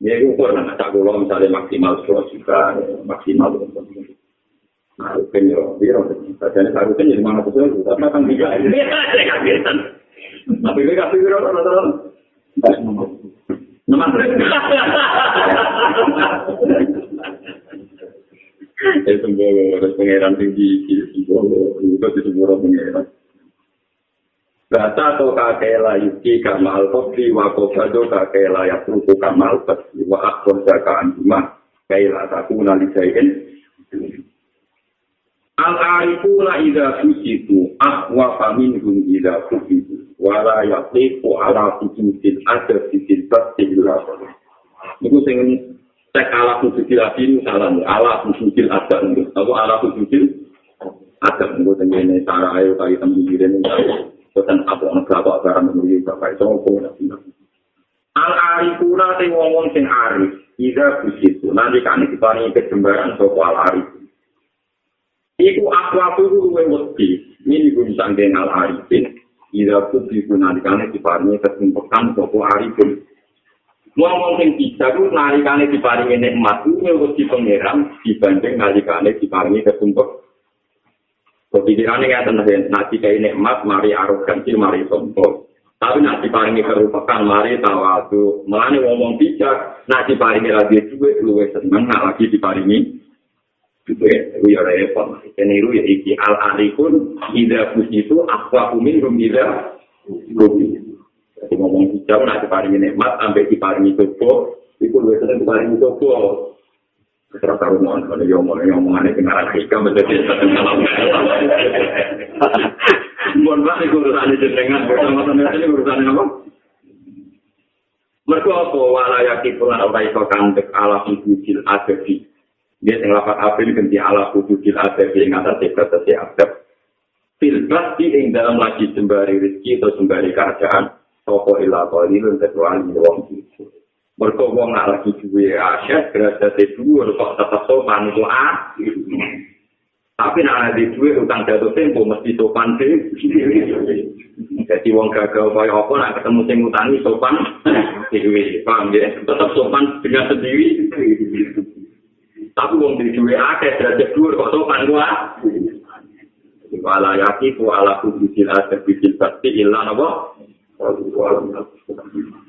ya itu pernah tak misalnya maksimal sepuluh juta, maksimal Nah, kan yo, dia jadi harusnya jadi mana pun itu, tapi kan tiga. Tapi dia kasih biro rata-rata. Nomor Eh sembuh harus pangeran tinggi sembuh itu di sembuh pangeran. Bata atau kakela yuki kamal kopi wa kofado kakela ya tuku kamal kopi wa akhor jaka anjuma kaila taku nalisain. Al arifu la ida fusitu akwa famin hum ida fusitu wala yaklifu ala fusitin ada fisil pasti Itu sing cek ala fujudil adin salam ala fujudil ada atau ala fujudil ada menurut ini cara ayo kali temen diri ini. Bukan apa orang berapa barang menurut bapak itu apa al arifuna te ngomong sing arif. Ida fujidu nanti kan diparingi kejembaran sopo al arif Iku aku aku itu luwe wedi, ini gue bisa al arifin, ida fujidu nanti kan diparingi ketumpekan sopo arifin. Ngomong sing bisa ku nalikane diparingi nikmat ku wis di pangeran dibanding nalikane diparingi kesumpek Kepikirannya nggak tenang, nanti kayak nikmat, mari arogansi, mari sombong. Tapi nanti paringi kerupakan, mari tawadu. Melani ngomong bijak, nanti paringi lagi duit, lu seneng, nggak lagi diparingi. Duit, itu ya repot. Itu ya iki al-arifun, ida itu, akwa umin, rum ida, rubi. Jadi ngomong hijau, nah diparingi nikmat, sampai diparingi coba, itu lebih sering diparingi coba. Terus tahu mau kalau yang mau mau aneh dengar hikam menjadi satu salam. Mohon maaf itu urusan jenengan, bersama sama ini urusan apa? Mereka apa walayaki pulang apa itu kandek ala hujudil adebi. Dia yang lapat april ganti ala hujudil adebi yang atas atas adab. filbas di dalam lagi sembari rezeki atau sembari kerjaan toko ila qalilun kecuali wong itu mereka wong nak lagi duwe aset derajat dhuwur kok tetep sopan itu ah tapi nak ada duwe utang jatuh tempo mesti sopan sih. Jadi wong gagal kaya apa nak ketemu sing utangi sopan. Dewe paham ya? Tetep sopan dengan sendiri. Tapi wong duwe akeh derajat dhuwur kok sopan gua wala yaqifu ala kubisil asr bisil pasti illa napa satu dua lima